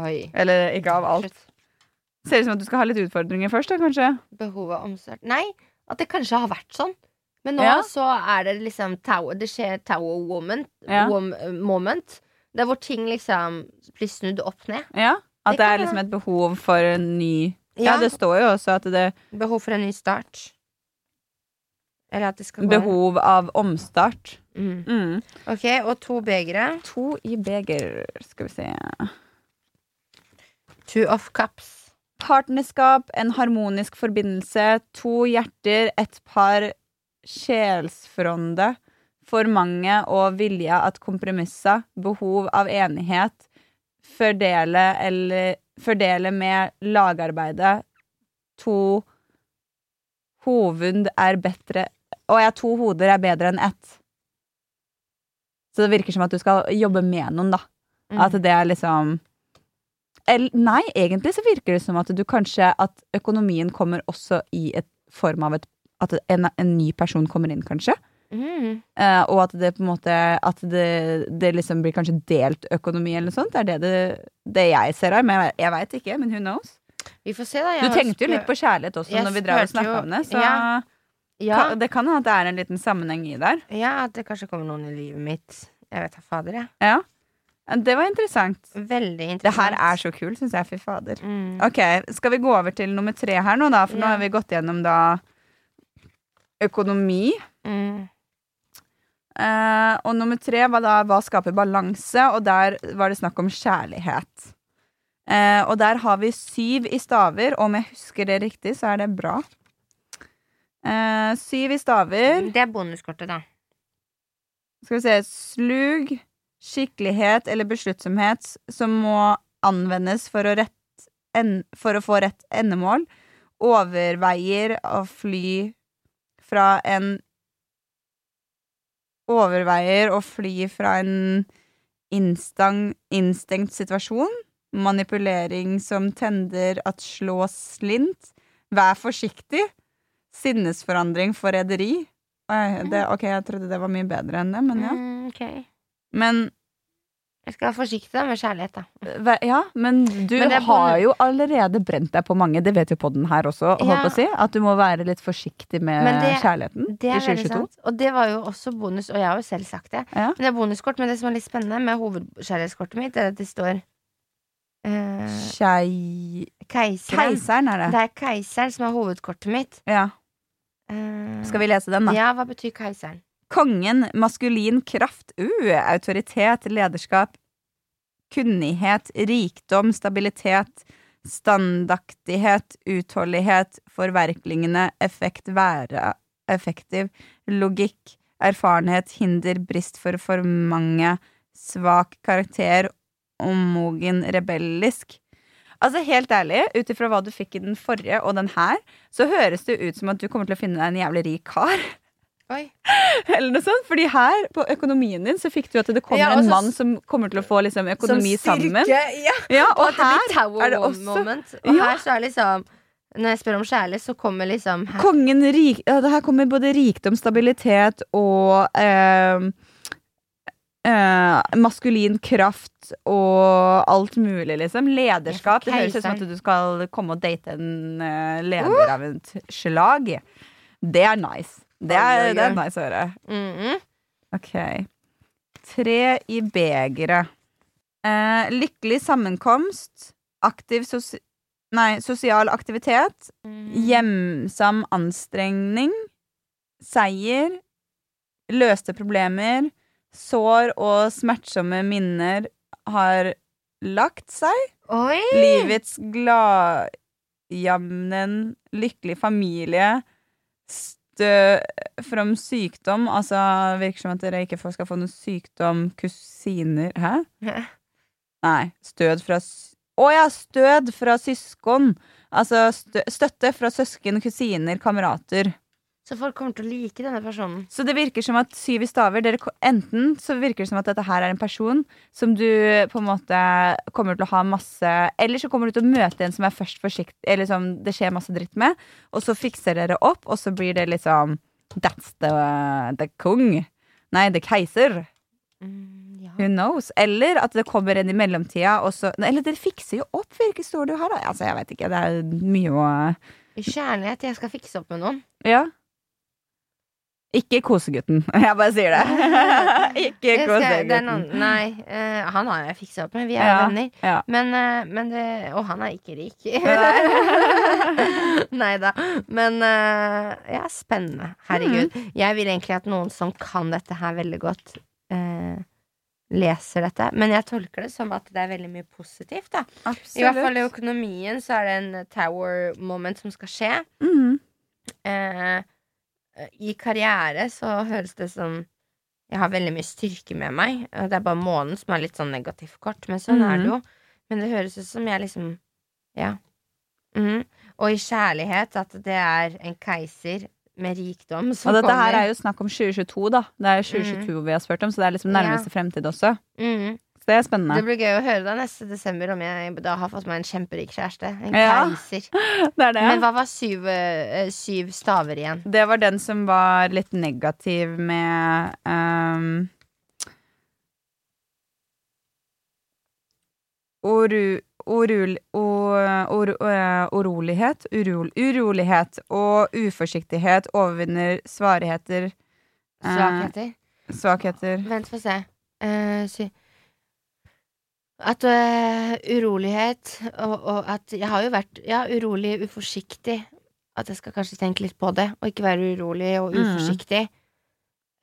Oi. Eller ikke av alt. Slutt. Ser ut som at du skal ha litt utfordringer først, da, kanskje. Behovet av omstart. Nei, at det kanskje har vært sånn. Men nå Ja. så er det liksom tower, Det skjer tower moment, Ja. moment. er hvor ting liksom blir snudd opp ned. Ja, At Det det, er liksom et behov for en ny Ja, Ja. det står jo også at det Behov for en ny start. Eller at det skal gå Behov av omstart. Mm. Mm. Ok, og to begre. To i beger, skal vi se. Two of cups. Partnerskap, en harmonisk forbindelse, to hjerter, et par sjelsfronde, for mange og vilje at kompromisser, behov av enighet, fordele eller fordele med lagarbeidet, to hovund er bedre Å ja, to hoder er bedre enn ett. Så det virker som at du skal jobbe med noen, da. Mm. At det er liksom Eller, Nei, egentlig så virker det som at du kanskje At økonomien kommer også i et form av et At en, en ny person kommer inn, kanskje. Mm. Uh, og at det på en måte At det, det liksom blir kanskje delt økonomi eller noe sånt. Det er det, det, det jeg ser her. Men jeg, jeg veit ikke. Men who knows? Vi får se, da. Du tenkte jo litt på kjærlighet også når vi drev og snakker snakka om det. Så Ja. ja, Ka, det kan hende at det er en liten sammenheng i der. ja, at det kanskje kommer noen i livet mitt. Jeg vet da fader, jeg. Ja. Det var interessant. Veldig interessant. Det her er så kult, syns jeg. Fy fader. mm. Ok, Skal vi gå over til nummer tre her nå, da? For nå har vi gått gjennom da økonomi. Mm. Uh, og nummer tre var da hva skaper balanse, og der var det snakk om kjærlighet. Uh, og der har vi syv i staver, og om jeg husker det riktig, så er det bra. Uh, syv i staver. Det er bonuskortet, da. Skal vi se Slug, skikkelighet eller besluttsomhet som må anvendes for å, rett, en, for å få rett endemål, overveier å fly fra en Overveier å fly fra en instang, instengt situasjon. Manipulering som tender at slå slint. Vær forsiktig. Sinnesforandring for rederi. Ok, jeg trodde det var mye bedre enn det, men ja. Mm, ok. Men, Jeg skal være forsiktig med kjærlighet, da. ja, men du Men er har jo allerede brent deg på mange, det vet jo podden her også, Ja. på si. At du må være litt forsiktig med det- kjærligheten Det i er veldig 2022. sant. Og det var jo også bonus, og jeg har jo selv sagt det. Ja. Men det er bonuskort, men det som er litt spennende med hovedkjærlighetskortet mitt, er at det står eh, Kjei... Keiseren. Keiseren er det. Det er keiseren som er hovedkortet mitt. Ja. Eh, Skal vi lese den, da? Ja, hva betyr keiseren? Kongen, maskulin kraft, uh, autoritet, lederskap, kunnighet, rikdom, stabilitet, standaktighet, utholdighet, forverklingene, effekt, være, effektiv, logikk, erfarenhet, hinder, brist for for mange, svak karakter, ommogen, rebellisk. Altså Helt ærlig, ut ifra hva du fikk i den forrige og den her, så høres det ut som at du kommer til å finne deg en jævlig rik kar. Oi. Eller noe sånt, fordi her på økonomien din så fikk du at det kommer Ja, en mann som kommer til å få liksom, økonomi sammen. Ja. Ja, Og og her det blir er det også moment. Og Ja. her så er liksom Når jeg spør om kjærlighet, så kommer liksom her. kongen rik... Ja, det her kommer både rikdom, stabilitet og eh, eh, maskulin kraft og alt mulig, liksom. Lederskap. Det høres ut som at du skal komme og date en eh, leder av et slag. Det er nice. Det er, det er nice å høre. Mhm. Ok. Tre i begeret. Eh, lykkelig sammenkomst. Aktiv sosi nei, sosial aktivitet. Mm. Hjemsam anstrengning. Seier. Løste problemer. Sår og smertsomme minner har lagt seg. Oi! Livets gladjamnen, lykkelig familie. Stø from sykdom. Altså, virker som at dere ikke skal få noen sykdom. Kusiner Hæ? Nei. Stød fra Å ja! Stød fra søsken. Altså stø støtte fra søsken, kusiner, kamerater. Så folk kommer til å like denne personen. Så det virker som at syv i staver dere, Enten så virker det som at dette her er en person som du på en måte kommer til å ha masse Eller så kommer du til å møte en som er først forsiktig Eller som det skjer masse dritt med, og så fikser dere opp, og så blir det liksom That's the, the kong. Nei, the keiser. Mm, ja. Who knows? Eller at det kommer en i mellomtida, og så Eller dere fikser jo opp, hvilke stor du har da. Altså, jeg vet ikke. Det er mye å kjærlighet. Jeg skal fikse opp med noen. Ja. Ikke kosegutten. Jeg bare sier det. ikke kosegutten. noen, nei, uh, han har jeg fiksa opp med. Vi er Ja, venner. ja. Men, uh, men det Og han er ikke rik. Nei da. Men uh, ja, spennende. Herregud. Mm. Jeg vil egentlig at noen som kan dette her veldig godt, leser dette. Men jeg tolker det som at det er veldig mye positivt. da I hvert fall i økonomien så er det en tower moment som skal skje. Mhm. I karriere så høres det som jeg har veldig mye styrke med meg. og Det er bare månen som er litt sånn negativt kort, men sånn er det jo. Men det høres ut som jeg liksom Ja. Mm. Og i kjærlighet at det er en keiser med rikdom som Og dette her er jo snakk om 2022, da. Det er 2022 vi har spurt om, så det er liksom nærmeste fremtid også. Mhm. Det er spennende. Det blir gøy å høre da neste desember om jeg da har fått meg en kjemperik kjæreste. En Ja. keiser. Det det. Men hva var syv, eh, syv staver igjen? Det var den som var litt negativ med um, Oru, orul, or, or, orolighet, urolighet, urol, urolighet og uforsiktighet overvinner svarigheter eh, Svakheter? Svakheter. Vent, få se. Uh, sy At uh, urolighet og, og at Jeg har jo vært ja, urolig, uforsiktig. At jeg skal kanskje tenke litt på det, og ikke være urolig og Mm. uforsiktig.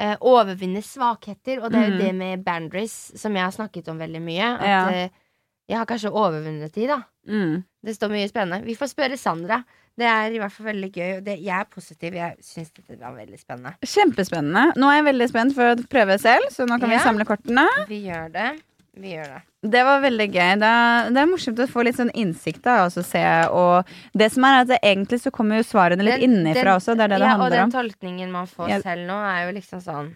Eh, overvinne svakheter, og det er jo Mm. det med boundaries som jeg har snakket om veldig mye. At Ja. uh, jeg har kanskje overvunnet de, da. Mm. Det står mye spennende. Vi får spørre Sandra. Det er i hvert fall veldig gøy. Det, jeg er positiv. Jeg syns dette var veldig spennende. Kjempespennende. Nå er jeg veldig spent for å prøve selv, så nå kan Ja. vi samle kortene. Vi gjør det. Vi gjør det. Det var veldig gøy. Det er, det er morsomt å få litt sånn innsikt. da og se, og Det som er at det, Egentlig så kommer jo svarene litt Den- innenfra den- også. Det er det det ja, og den om. tolkningen man får Ja. selv nå, er jo liksom sånn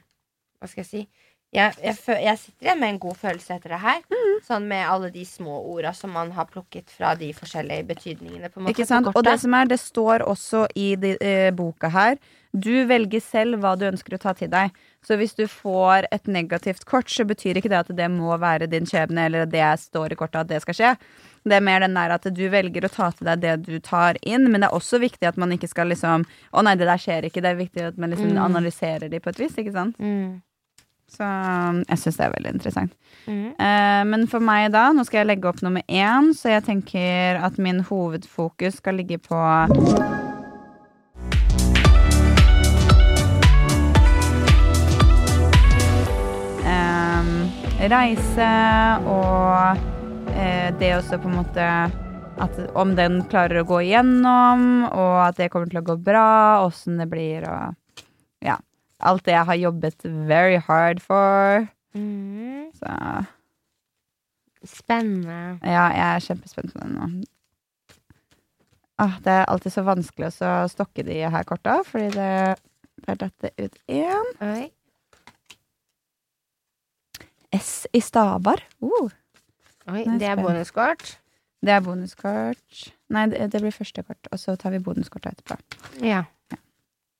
Hva skal jeg si? Jeg, jeg, jeg sitter igjen med en god følelse etter det her. Mm. Sånn med alle de små orda som man har plukket fra de forskjellige betydningene. Måte, Ikke sant? på Og det som er, det står også i de, eh, boka her Du velger selv hva du ønsker å ta til deg. Så hvis du får et negativt kort, så betyr ikke det at det må være din skjebne, eller det står i kortet at det skal skje. Det er mer den der at du velger å ta til deg det du tar inn, men det er også viktig at man ikke skal liksom Å nei, det der skjer ikke. Det er viktig at man liksom Mm. analyserer de på et vis, ikke sant. mm. Så um, jeg syns det er veldig interessant. Mm. Eh, men for meg da, nå skal jeg legge opp nummer én, så jeg tenker at min hovedfokus skal ligge på reise og eh, det også på en måte at om den klarer å gå igjennom, og at det kommer til å gå bra, åssen det blir og. Alt det jeg har jobbet very hard for. Mm. Så Spennende. Ja, jeg er kjempespent på den nå. Ah, det er alltid så vanskelig å stokke de her korta, fordi det er dette ut én. Oi. S i Stabar. Uh, Oi, det er bonuskort. det er bonuskort. Nei, det, det blir første kort, og så tar vi bonuskorta etterpå. Ja.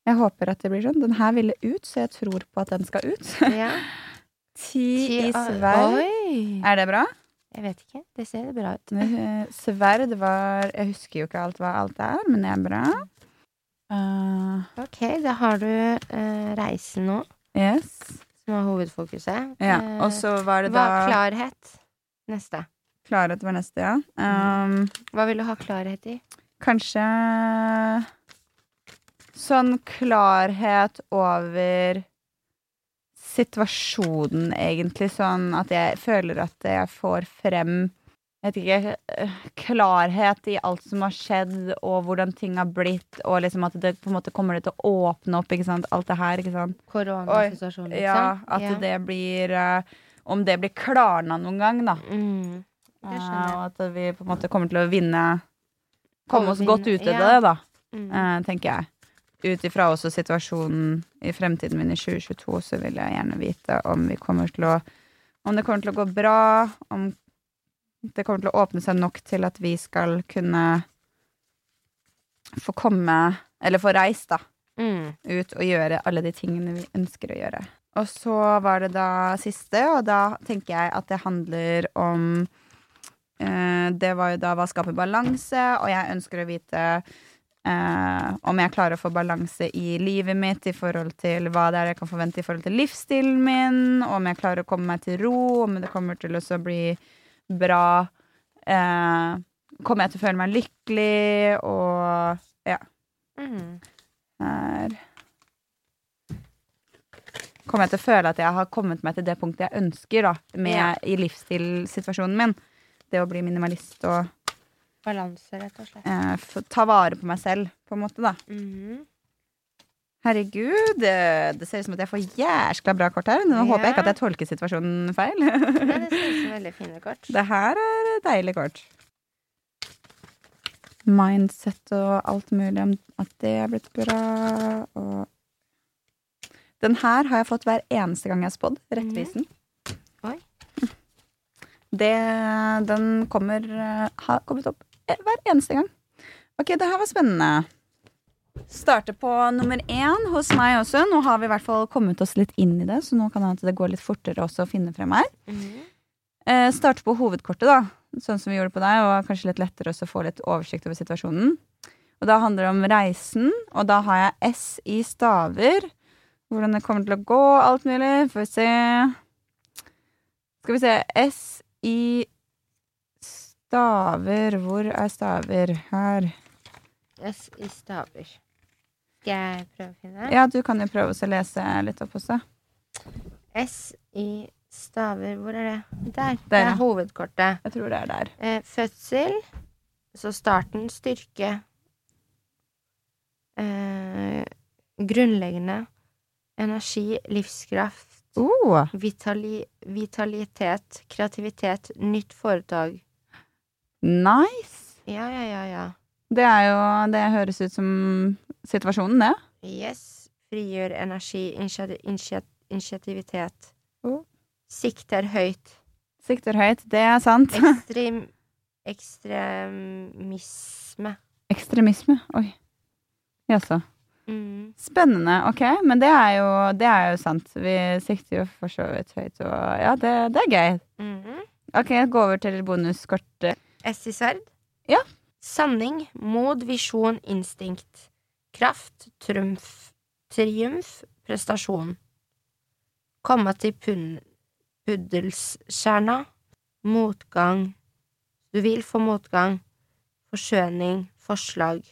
Jeg håper at det blir sånn. Den her ville ut, så jeg tror på at den skal ut. ja. Ti i sverd. Er det bra? Jeg vet ikke. Det ser bra ut. Eh, Sverd var Jeg husker jo ikke alt hva alt er, men det er bra. Uh, Ok, da har du uh, reisen nå, yes. som er hovedfokuset. Ja, Eh, og så var det hva, var Klarhet. Neste. Klarhet var neste, ja. Um, Hva vil du ha klarhet i? kanskje sånn klarhet over situasjonen, egentlig. Sånn at jeg føler at jeg får frem jeg vet ikke, eh, klarhet i alt som har skjedd, og hvordan ting har blitt, og liksom at det på en måte kommer det til å åpne opp, ikke sant. Alt det her, ikke sant. Koronasituasjonen, liksom? Ja, at Ja. det blir uh, Om det blir klarna noen gang, da. Mm. Det skjønner jeg. Uh, og at vi på en måte kommer til å vinne Komme oss godt ut av ja. det, da, Mm. eh, tenker jeg. Ut ifra også situasjonen i fremtiden min i 2022, så vil jeg gjerne vite om vi kommer til å Om det kommer til å gå bra, om det kommer til å åpne seg nok til at vi skal kunne få komme Eller få reist, da Mm. ut og gjøre alle de tingene vi ønsker å gjøre. Og så var det da siste, og da tenker jeg at det handler om eh, Det var jo da hva skaper balanse, og jeg ønsker å vite eh, om jeg klarer å få balanse i livet mitt i forhold til hva det er jeg kan forvente i forhold til livsstilen min, om jeg klarer å komme meg til ro, om det kommer til å bli bra. Eh, kommer jeg til å føle meg lykkelig, og ja. Mm. Her Kommer jeg til å føle at jeg har kommet meg til det punktet jeg ønsker da, med, yeah. i livsstilsituasjonen min. Det å bli minimalist og Balanse, rett og slett. eh, ta vare på meg selv, på en måte, da. Mhm. Herregud, det, det ser ut som at jeg får jæskla bra kort her. Nå Ja. håper jeg ikke at jeg tolker situasjonen feil. Nei, det ser ut som veldig fine kort. det her er deilig kort. Mindset og alt mulig om at det er blitt bra, og Den her har jeg fått hver eneste gang jeg har spådd. Rettvisen. Oi. Det, den kommer eh, Har kommet opp hver eneste gang. Ok, det her var spennende. Starte på nummer én hos meg også. Nå har vi i hvert fall kommet oss litt inn i det, så nå kan det går litt fortere også å finne frem her. Mm. Eh, starte på hovedkortet, da. Sånn som vi gjorde på deg, og kanskje litt lettere å få litt oversikt over situasjonen. Og da handler det om reisen, og da har jeg S i staver. Hvordan det kommer til å gå, alt mulig. Får vi se. Skal vi se. S i Staver. Hvor er staver? Her. S i staver. Skal jeg prøve å finne? Ja, du kan jo prøve å lese litt opp også. S i staver Hvor er det? Der. Det er hovedkortet. Jeg tror det er der. Eh, fødsel. Så starten. Styrke. Eh, grunnleggende. Energi. Livskraft. Oh, Vitali vitalitet. Kreativitet. Nytt foretak. Nice! Ja, ja, ja, ja. Det er jo Det høres ut som situasjonen, det. Yes. Frigjør energi. Initiat initiat initiativitet. Oh. Sikter høyt. Sikter høyt, det er sant. Ekstrem ekstremisme. Ekstremisme. Oi. Jaså. Mm. Spennende. Ok, men det er, jo, det er jo sant. Vi sikter jo for så vidt høyt, og ja, det, det er gøy. Mhm. Ok, gå over til bonuskortet. S i sverd. Ja. Sanning, mod, visjon, instinkt. Kraft, trumf, triumf, prestasjon. Komme til puddelskjerna. Motgang. Du vil få motgang. Forskjøning, forslag.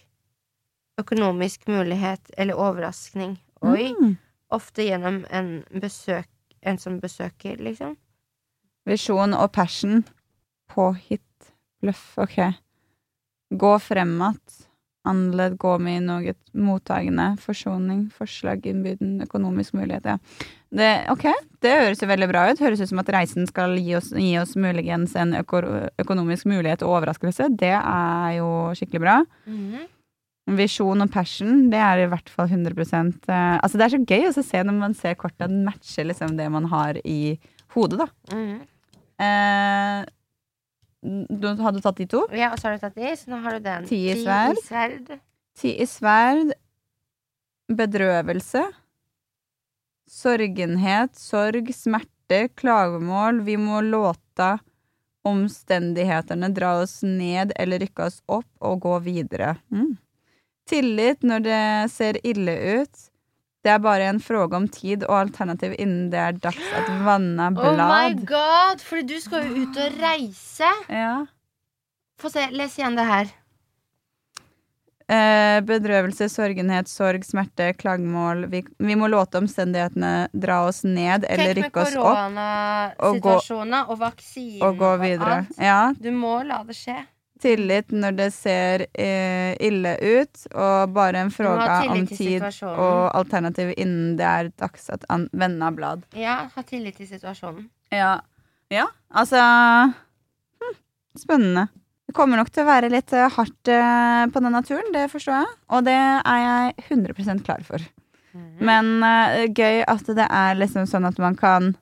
Økonomisk mulighet eller overraskning. Oi. Mm. Ofte gjennom en besøk En som besøker, liksom. Visjon og passion. Påhitt. Bløff. Ok. Gå fremat. Anledd, gå med i noe mottagende. Forsoning, forslag, innbyden, økonomisk mulighet. Ja. Det, ok, det høres jo veldig bra ut. Høres ut som at reisen skal gi oss, gi oss muligens en øko, økonomisk mulighet og overraskelse. Det er jo skikkelig bra. Mhm. Visjon og passion, det er i hvert fall 100% eh, Altså Det er så gøy å se når man ser korta matcher liksom det man har i hodet, da. Mhm. Eh, du hadde tatt de to? Ja, og så har du tatt de, så nå har du den. Ti i sverd. i sverd. Ti i sverd. Bedrøvelse. Sorgenhet, sorg, smerte, klagemål. Vi må låta omstendighetene dra oss ned eller rykke oss opp og gå videre. Mm. Tillit når det ser ille ut. Det er bare en fråge om tid og alternativ innen det er dags at vanna Oh my god, fordi du skal jo ut og reise. ja. Få se, les igjen det her. Eh, bedrøvelse, sorgenhet, sorg, smerte, klagemål. Vi, vi må låte omstendighetene dra oss ned eller Tenk rykke oss opp koronasituasjonen og vaksinen og og videre. alt. Ja. Du må la det skje. Tillit når det ser eh, ille ut, og bare en fråga om tid og alternativ innen det er dags at an vende blad. Ja, ha tillit til situasjonen. Ja. ja, altså hm, Spennende. Det kommer nok til å være litt eh, hardt eh, på denne naturen, det forstår jeg. Og det er jeg 100 klar for. Mhm. Men eh, gøy at det er liksom sånn at man kan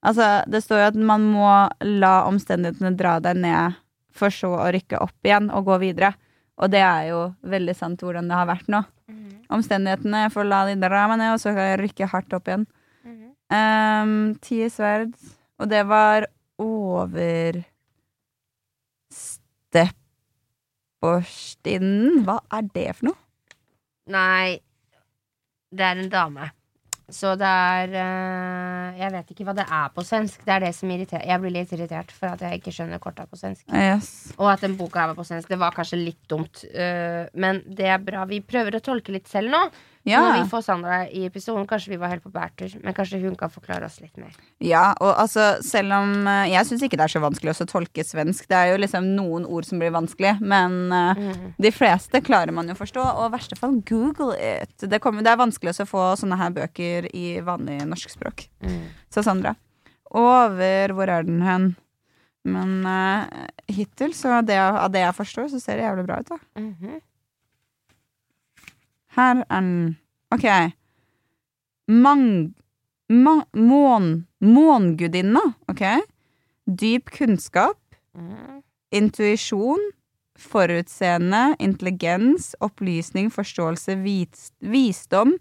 Altså, det står jo at man må la omstendighetene dra deg ned, for så å rykke opp igjen og gå videre. Og det er jo veldig sant hvordan det har vært nå. Mhm. Omstendighetene jeg får la de dra meg ned, og så kan jeg rykke hardt opp igjen. Mhm. Um, ti sverd, og det var over Stepporstinnen. Hva er det for noe? Nei, det er en dame. Så det er eh, Jeg vet ikke hva det er på svensk. Det er det som irriterer Jeg blir litt irritert for at jeg ikke skjønner korta på svensk. Yes. Og at den boka her var på svensk. Det var kanskje litt dumt. eh, men det er bra. Vi prøver å tolke litt selv nå. Ja. når vi får Sandra i episoden, kanskje vi var helt på bærtur. Men kanskje hun kan forklare oss litt mer. Ja, og altså, selv om eh, Jeg syns ikke det er så vanskelig å tolke svensk. Det er jo liksom noen ord som blir vanskelig, men eh, Mhm. de fleste klarer man jo å forstå. Og i verste fall google it. Det, kommer, det er vanskelig å få sånne her bøker i vanlig norskspråk. Mm. Så Sandra. Over Hvor er den hen? Men uh, hittil, så det, av det jeg forstår, så ser det jævlig bra ut, da. Mhm. Her er den. Ok. Mang... Ma, mån... Mångudinna, ok? Dyp kunnskap, Mhm. intuisjon, forutseende, intelligens, opplysning, forståelse, vis, visdom,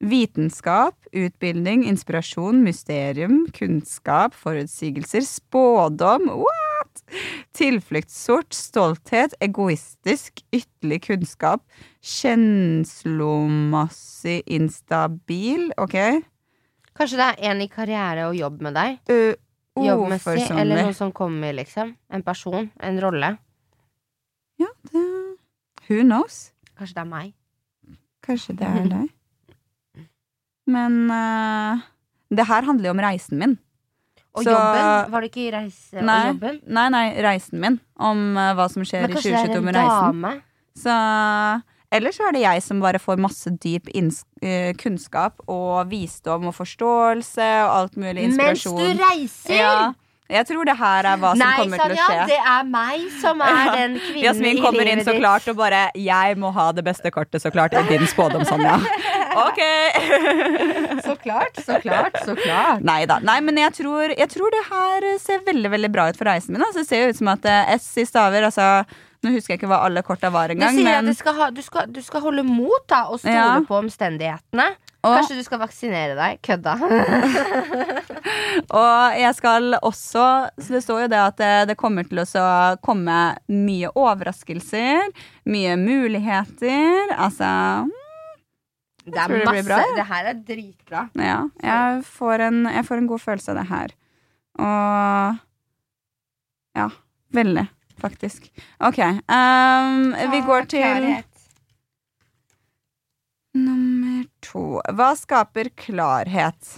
vitenskap, utbildning, inspirasjon, mysterium, kunnskap, forutsigelser, spådom, what? Tilfluktssort, stolthet, egoistisk, ytterlig kunnskap, kjenslomassig instabil, ok? Kanskje det er en i karriere og jobb med deg? Uh, Jobbmessig, eller noe som kommer, liksom. En person. En rolle. Ja, det Who knows? Kanskje det er meg. Kanskje det er deg. Men uh, det her handler jo om reisen min. Og Så- jobben? Var det ikke reise Nei, og jobben? nei, nei, reisen min. Om uh, hva som skjer i kanskje er 2022 en med reisen. dame? Så Ellers så er det jeg som bare får masse dyp eh, kunnskap og visdom og forståelse og alt mulig inspirasjon. Mens du reiser! Ja, jeg tror det her er hva som Nei, kommer til å Sanja, skje. det er meg som er Ja. den kvinnen Jasmin kommer inn så klart og bare 'Jeg må ha det beste kortet, så klart', i din spådom, Sanja. Ok! Så klart, så klart, så klart. Nei da. Nei, men jeg tror, jeg tror det her ser veldig veldig bra ut for reisen min. Altså, det ser jo ut som at eh, S i staver altså, Nå husker jeg ikke hva alle korta var Du sier sier at du skal, ha, du, skal, du skal holde mot da og stole Ja. på omstendighetene. Og, Kanskje du skal vaksinere deg. Kødda. og jeg skal også Så det står jo det at det, det kommer til å komme mye overraskelser, mye muligheter. Altså Det er det masse. bra. Det her er dritbra. Ja, jeg får, en, jeg får en god følelse av det her. Og Ja, veldig, faktisk. OK. Um, vi går til nummer to. Hva skaper klarhet?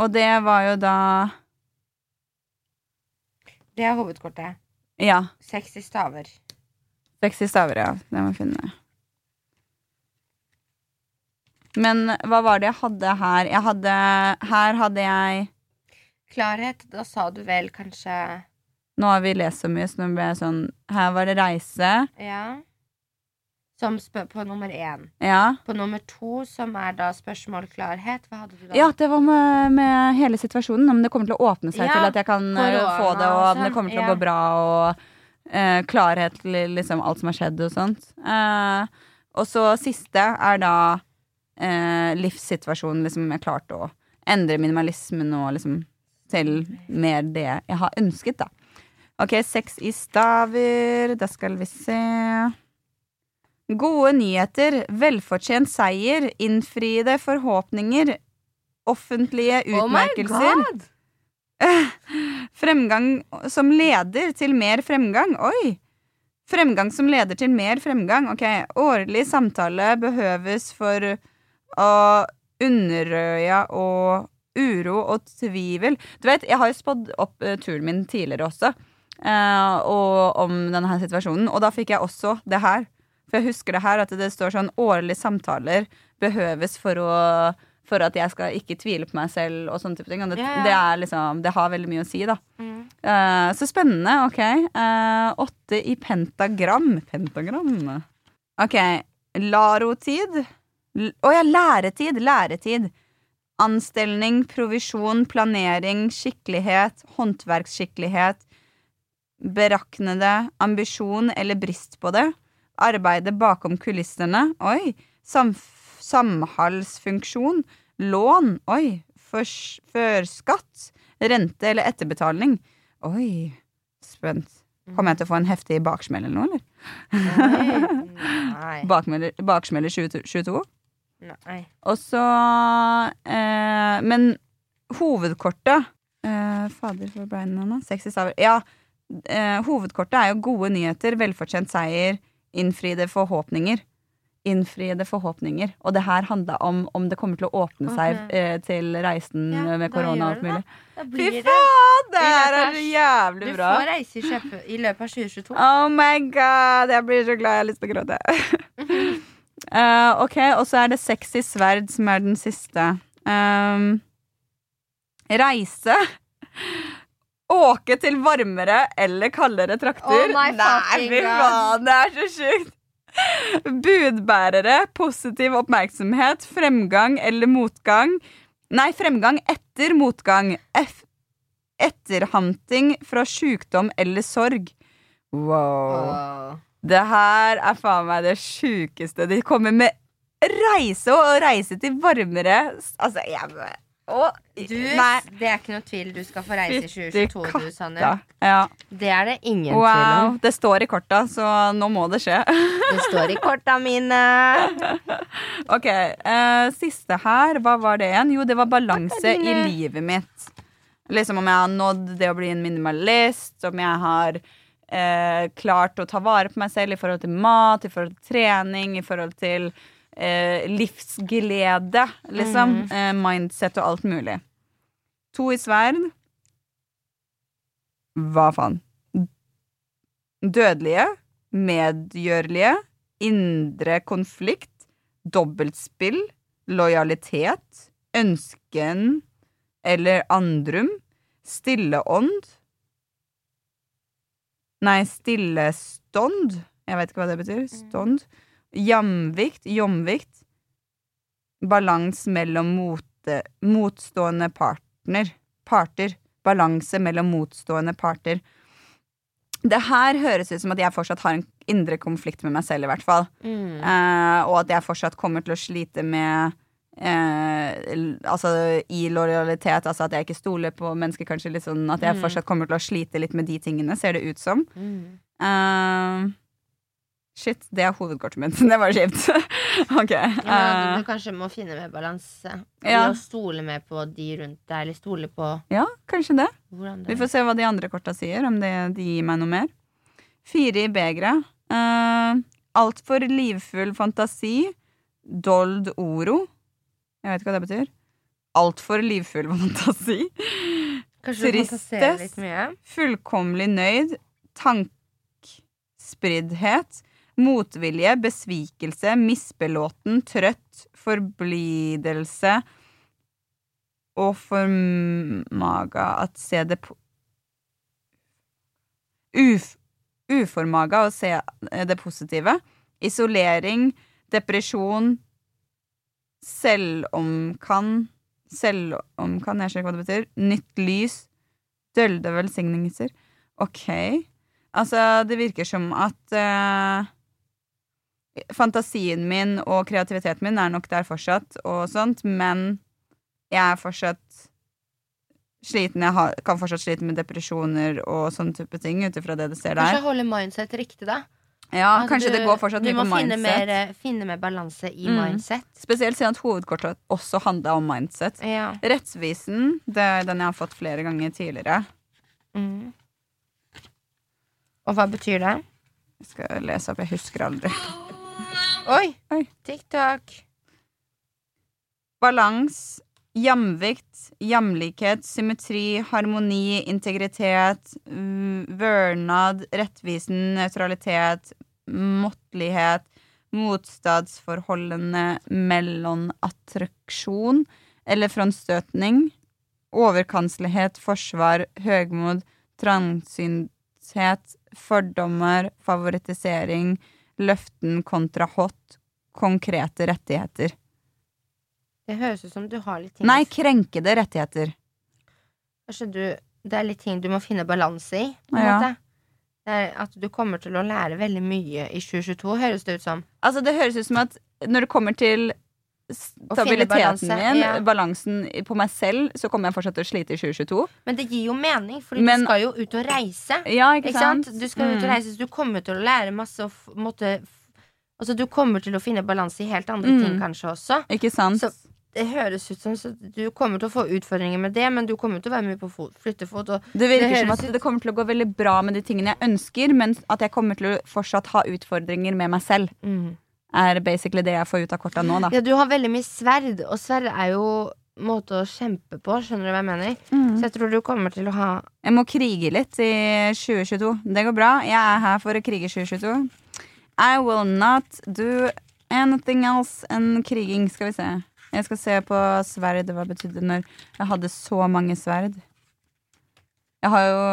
Og det var jo da Det er hovedkortet. Ja. 60 staver. 60 staver, ja. Det må jeg finne. Men hva var det jeg hadde her? Jeg hadde Her hadde jeg Klarhet, da sa du vel kanskje Nå har vi lest så mye, så nå ble jeg sånn Her var det reise. Ja. Som på nummer én. Ja. På nummer to, som er da spørsmål klarhet, hva hadde du da? Ja, det var med, med hele situasjonen. Om det kommer til å åpne seg Ja, til at jeg kan eh, korona få det, og om det kommer til å gå bra, og eh, klarhet til liksom alt som har skjedd og sånt. Eh, og så siste er da eh, livssituasjonen. Liksom jeg klarte å endre minimalismen og liksom til mer det jeg har ønsket, da. Ok, seks i staver. Da skal vi se. Gode nyheter, velfortjent seier, innfriede forhåpninger, offentlige Oh my utmerkelser. god! Fremgang som leder til mer fremgang. Oi! Fremgang som leder til mer fremgang. Ok, Årlig samtale behøves for å underrøya og uro og tvivel. Du vet, Jeg har jo spådd opp eh, turen min tidligere også, uh, og om denne situasjonen. Og da fikk jeg også det her. For jeg husker det her at det står sånn årlige samtaler behøves for å for at jeg skal ikke tvile på meg selv og sånne type ting. Og det, ja. det, er liksom, det har veldig mye å si, da. Mm. Uh, så spennende. Ok. Uh, åtte i pentagram. Pentagram. Ok. Larotid. Å oh, ja, læretid. Læretid. Anstelling, provisjon, planering, skikkelighet, håndverksskikkelighet. Beraknede, ambisjon eller brist på det. Arbeide bakom kulissene. Oi. Samf samhalsfunksjon. Lån. Oi. Førskatt. Rente eller etterbetaling. Oi. Spent. Kommer jeg til å få en heftig baksmell eller noe, eller? Nei. Bakmeller- Baksmeller 22? Nei. Og så eh, Men hovedkortet eh, Fader, hvor ble den nå? 60 staver. Ja. Eh, hovedkortet er jo gode nyheter, velfortjent seier, innfriede forhåpninger. Innfriede forhåpninger. Og det her handla om om det kommer til å åpne seg eh, til reisen Ja, med korona og alt mulig. Fy faen! Det her er så jævlig bra. Du får reise i, kjøpe, i løpet av 2022. Oh my god, jeg blir så glad jeg har lyst til å gråte. uh, ok, og så er det sexy sverd som er den siste. Um, reise. Åke til varmere eller kaldere trakter. Oh my Nei, fucking fy God. faen, det er så sjukt. Budbærere, positiv oppmerksomhet, fremgang eller motgang. Nei, fremgang etter motgang. F etterhanting fra sjukdom eller sorg. Wow. Åh. Det her er faen meg det sjukeste. De kommer med reise og reise til varmere Altså, jeg å, Du, Nei. det er ikke noe tvil. Du skal få reise i Fytti 2022, du, Sanne. Ja. ja. Det er det ingen tvil om. Det står i korta, så nå må det skje. Det står i korta mine. Ok, uh, Siste her, hva var det igjen? Jo, det var balanse i livet mitt. Liksom om jeg har nådd det å bli en minimalist, om jeg har uh, klart å ta vare på meg selv i forhold til mat, i forhold til trening, i forhold til eh, livsglede, liksom. Mm. Eh, mindset og alt mulig. To i sverd. Hva faen? Dødelige, medgjørlige, indre konflikt, dobbeltspill, lojalitet, ønsken eller andrum, stilleånd Nei, stillestånd. Jeg vet ikke hva det betyr. Stånd. Jamvikt, jomvikt. Balans mellom mote, motstående partner. Parter. Balanse mellom motstående parter. Det her høres ut som at jeg fortsatt har en indre konflikt med meg selv, i hvert fall. Mm. Uh, og at jeg fortsatt kommer til å slite med eh, Altså i lojalitet, altså at jeg ikke stoler på mennesker, kanskje litt sånn at jeg Mm. fortsatt kommer til å slite litt med de tingene, ser det ut som. Mm. Eh, shit, det er hovedkortet mitt. Det var kjipt. ok. Ja, eh, du, du kanskje må finne mer balanse. Ja. Stole mer på de rundt deg, eller stole på ja, kanskje det. det Vi får se hva de andre korta sier, om det, de gir meg noe mer. Fire i begeret. Uh, Altfor livfull fantasi. Dold oro. Jeg vet ikke hva det betyr. Altfor livfull fantasi. Kanskje Tristest. litt mye? Fullkomlig nøyd. Tankspriddhet. Motvilje, besvikelse, misbelåten, trøtt, forblidelse og formaga at se det Uf uformaga å se det positive. Isolering, depresjon, selvomkan Selvomkan, jeg skjønner ikke hva det betyr. Nytt lys. Dølde velsignelser. Ok. Altså, det virker som at eh, Fantasien min og kreativiteten min er nok der fortsatt, og sånt, men jeg er fortsatt sliten. Jeg har, kan fortsatt slite med depresjoner og sånne type ting, ut ifra det du ser der. Kanskje holde mindset riktig, da. Ja, At kanskje du- det går fortsatt Du må finne mer, eh, finne mer balanse i Mm. mindset. Spesielt siden at hovedkortet også handla om mindset. Ja. Rettsvisen, det er den jeg har fått flere ganger tidligere. Mm. Og hva betyr det? Jeg skal lese opp, jeg husker aldri. Oi! Oi. TikTok. Balans, jamvikt, jamlikhet, symmetri, harmoni, integritet, vørnad, rettvisen, nøytralitet, måttelighet, motstadsforholdene mellom attraksjon eller frontstøtning, overkanselighet forsvar, høgmod, trangsynthet, fordommer, favorittisering, løften kontra hot, konkrete rettigheter. Det høres ut som du har litt ting Nei, krenkede rettigheter. Kanskje du Det er litt ting du må finne balanse i. På Ja. Det er at du kommer til å lære veldig mye i 2022, høres det ut som. Altså, det høres ut som at når det kommer til stabiliteten balanse, min, ja. balansen på meg selv, så kommer jeg fortsatt til å slite i 2022. Men det gir jo mening, for du skal jo ut og reise. Ja, ikke, Ikke sant? sant? Du skal ut og Mm. reise, så du kommer til å lære masse og måtte Altså, du kommer til å finne balanse i helt andre Mm. ting kanskje også. Ikke sant? Så- Det høres ut som så du kommer til å få utfordringer med det, men du kommer til å være med på fot, flyttefot. Det virker det som at det kommer til å gå veldig bra med de tingene jeg ønsker, men at jeg kommer til å fortsatt ha utfordringer med meg selv. mm. Er basically det jeg får ut av korta nå, da. Ja, du har veldig mye sverd, og sverd er jo måte å kjempe på. Skjønner du hva jeg mener? Mm. Så jeg tror du kommer til å ha Jeg må krige litt i 2022. Det går bra. Jeg er her for å krige i 2022. I will not do anything else enn kriging. Skal vi se. Jeg skal se på sverd. Hva betydde når jeg hadde så mange sverd? Jeg har jo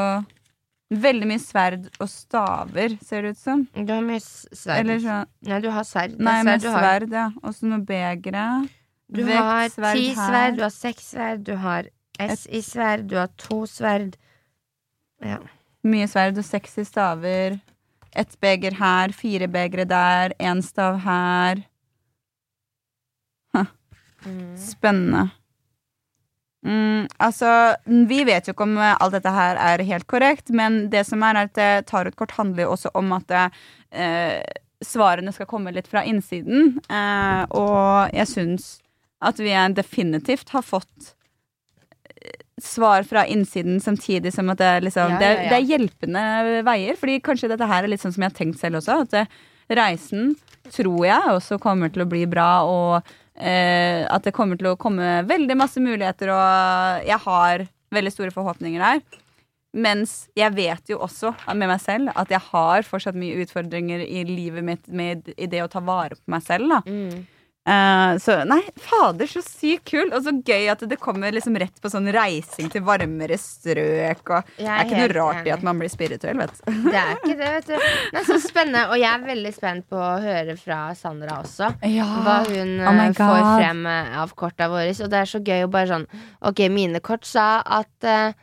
veldig mye sverd og staver, ser det ut som. Du har mye sverd. Eller så Nei, du har sverd. Er Nei, med sverd har. ja. Og så noe begre. Du Vekt, har sverd ti her. sverd, du har seks sverd, du har S i sverd, du har to sverd. Ja. Mye sverd og 60 staver. Ett beger her, fire begre der, én stav her. Mm. Spennende. Mm, altså, vi vet jo ikke om eh, alt dette her er helt korrekt, men det som er, er at eh, tarotkort handler jo også om at eh, svarene skal komme litt fra innsiden. Eh, og jeg syns at vi definitivt har fått eh, svar fra innsiden samtidig som at det, liksom, Ja, er, ja, Det, det er hjelpende veier. Fordi kanskje dette her er litt sånn som jeg har tenkt selv også. At det, reisen tror jeg også kommer til å bli bra, og eh, at det kommer til å komme veldig masse muligheter, og jeg har veldig store forhåpninger der. Mens jeg vet jo også med meg selv at jeg har fortsatt mye utfordringer i livet mitt med, i det å ta vare på meg selv. da Mm. Eh, så nei, fader, så sykt kul. Og så gøy at det kommer liksom rett på sånn reising til varmere strøk. Og det er ikke noe rart rart i at man blir spirituell, vet du. Det er ikke det, vet du. Er så spennende, og jeg er veldig spent på å høre fra Sandra også. Hva hun Oh eh, får frem eh, av korta våre. Og det er så gøy å bare sånn Ok, mine kort sa at uh,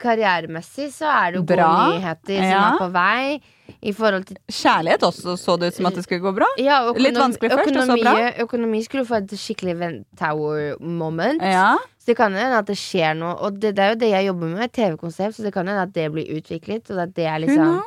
karrieremessig så er det jo Bra. gode nyheter som Ja. er på vei. I forhold til Kjærlighet også så det ut som at det skulle gå bra. ja, økonom, Litt vanskelig først, og så bra. økonomi skulle få et skikkelig Tower moment. Ja. Så det kan hende at det skjer noe. Og det, det er jo det jeg jobber med, TV-konsept, så det kan hende at det blir utviklet. Og at det er liksom?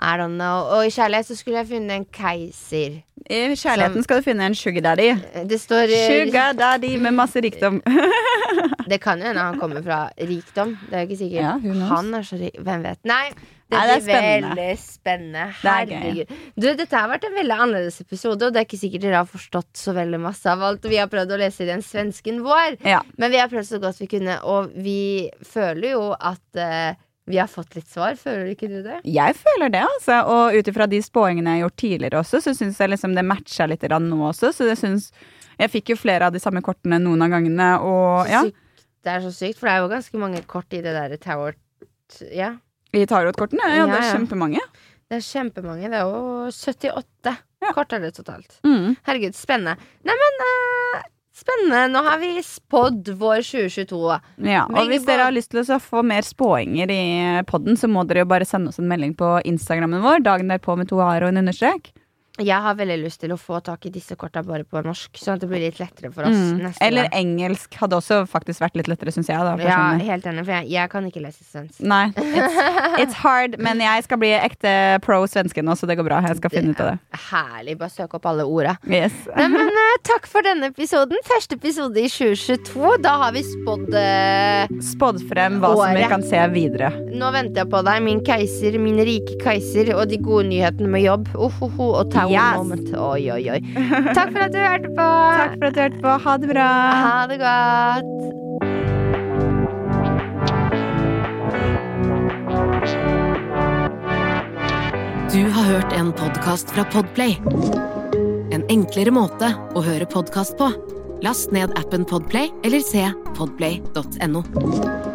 I don't know. Og i kjærlighet så skulle jeg funnet en keiser. I kjærligheten skal du finne en sugar daddy. Det står eh, Sugar daddy med masse rikdom. Det kan jo hende han kommer fra rikdom. Det er jo ikke sikkert. Ja, han er så rik. Hvem vet. Nei, det Nei, det er blir spennende. veldig spennende. Det er. Herregud. Du, dette har vært en veldig annerledes episode, og det er ikke sikkert dere har forstått så veldig masse av alt. Vi har prøvd å lese i den svensken vår, Ja. men vi har prøvd så godt vi kunne, og vi føler jo at eh, vi har fått litt svar. Føler ikke du det? Jeg føler det, altså. Og ut ifra de spåingene jeg har gjort tidligere også, så syns jeg liksom det matcha litt nå også. Så jeg syns Jeg fikk jo flere av de samme kortene noen av gangene, og ja. sykt, det er så sykt, for det er jo ganske mange kort i det der Tower Ja. I tarotkortene. Ja, det er ja. kjempemange. Det er kjempemange. Det er jo 78 Ja. kort er det totalt. Mm. Herregud, spennende. Neimen, uh, spennende. Nå har vi spådd vår 2022. Ja, og hvis dere har lyst til å få mer spåinger i podden, så må dere jo bare sende oss en melding på Instagrammen vår, dagen derpå med to a-er og en understrek. Jeg har veldig lyst til å få tak i disse korta bare på norsk, sånn at det blir litt lettere for oss Mm. Eller gang. engelsk hadde også faktisk vært litt lettere, syns jeg. Da, Ja, helt enig, for jeg, jeg kan ikke lese svensk. Nei, it's, it's hard, men jeg skal bli ekte pro svenske nå, så det går bra. Jeg skal finne ut av det. Herlig. Bare søk opp alle orda. Yes. Nei, men eh, Takk for denne episoden. Første episode i 2022. Da har vi spådd uh, Spådd frem hva som vi kan se videre. Nå venter jeg på deg, min keiser, min rike keiser, og de gode nyhetene med jobb. Ohoho, og Yes. moment. Oi, oi, oi. Takk for at du hørte på. Takk for at du hørte på. Ha det bra. Ha det godt. Du har hørt en podkast fra Podplay. En enklere måte å høre podkast på. Last ned appen Podplay eller se podplay.no.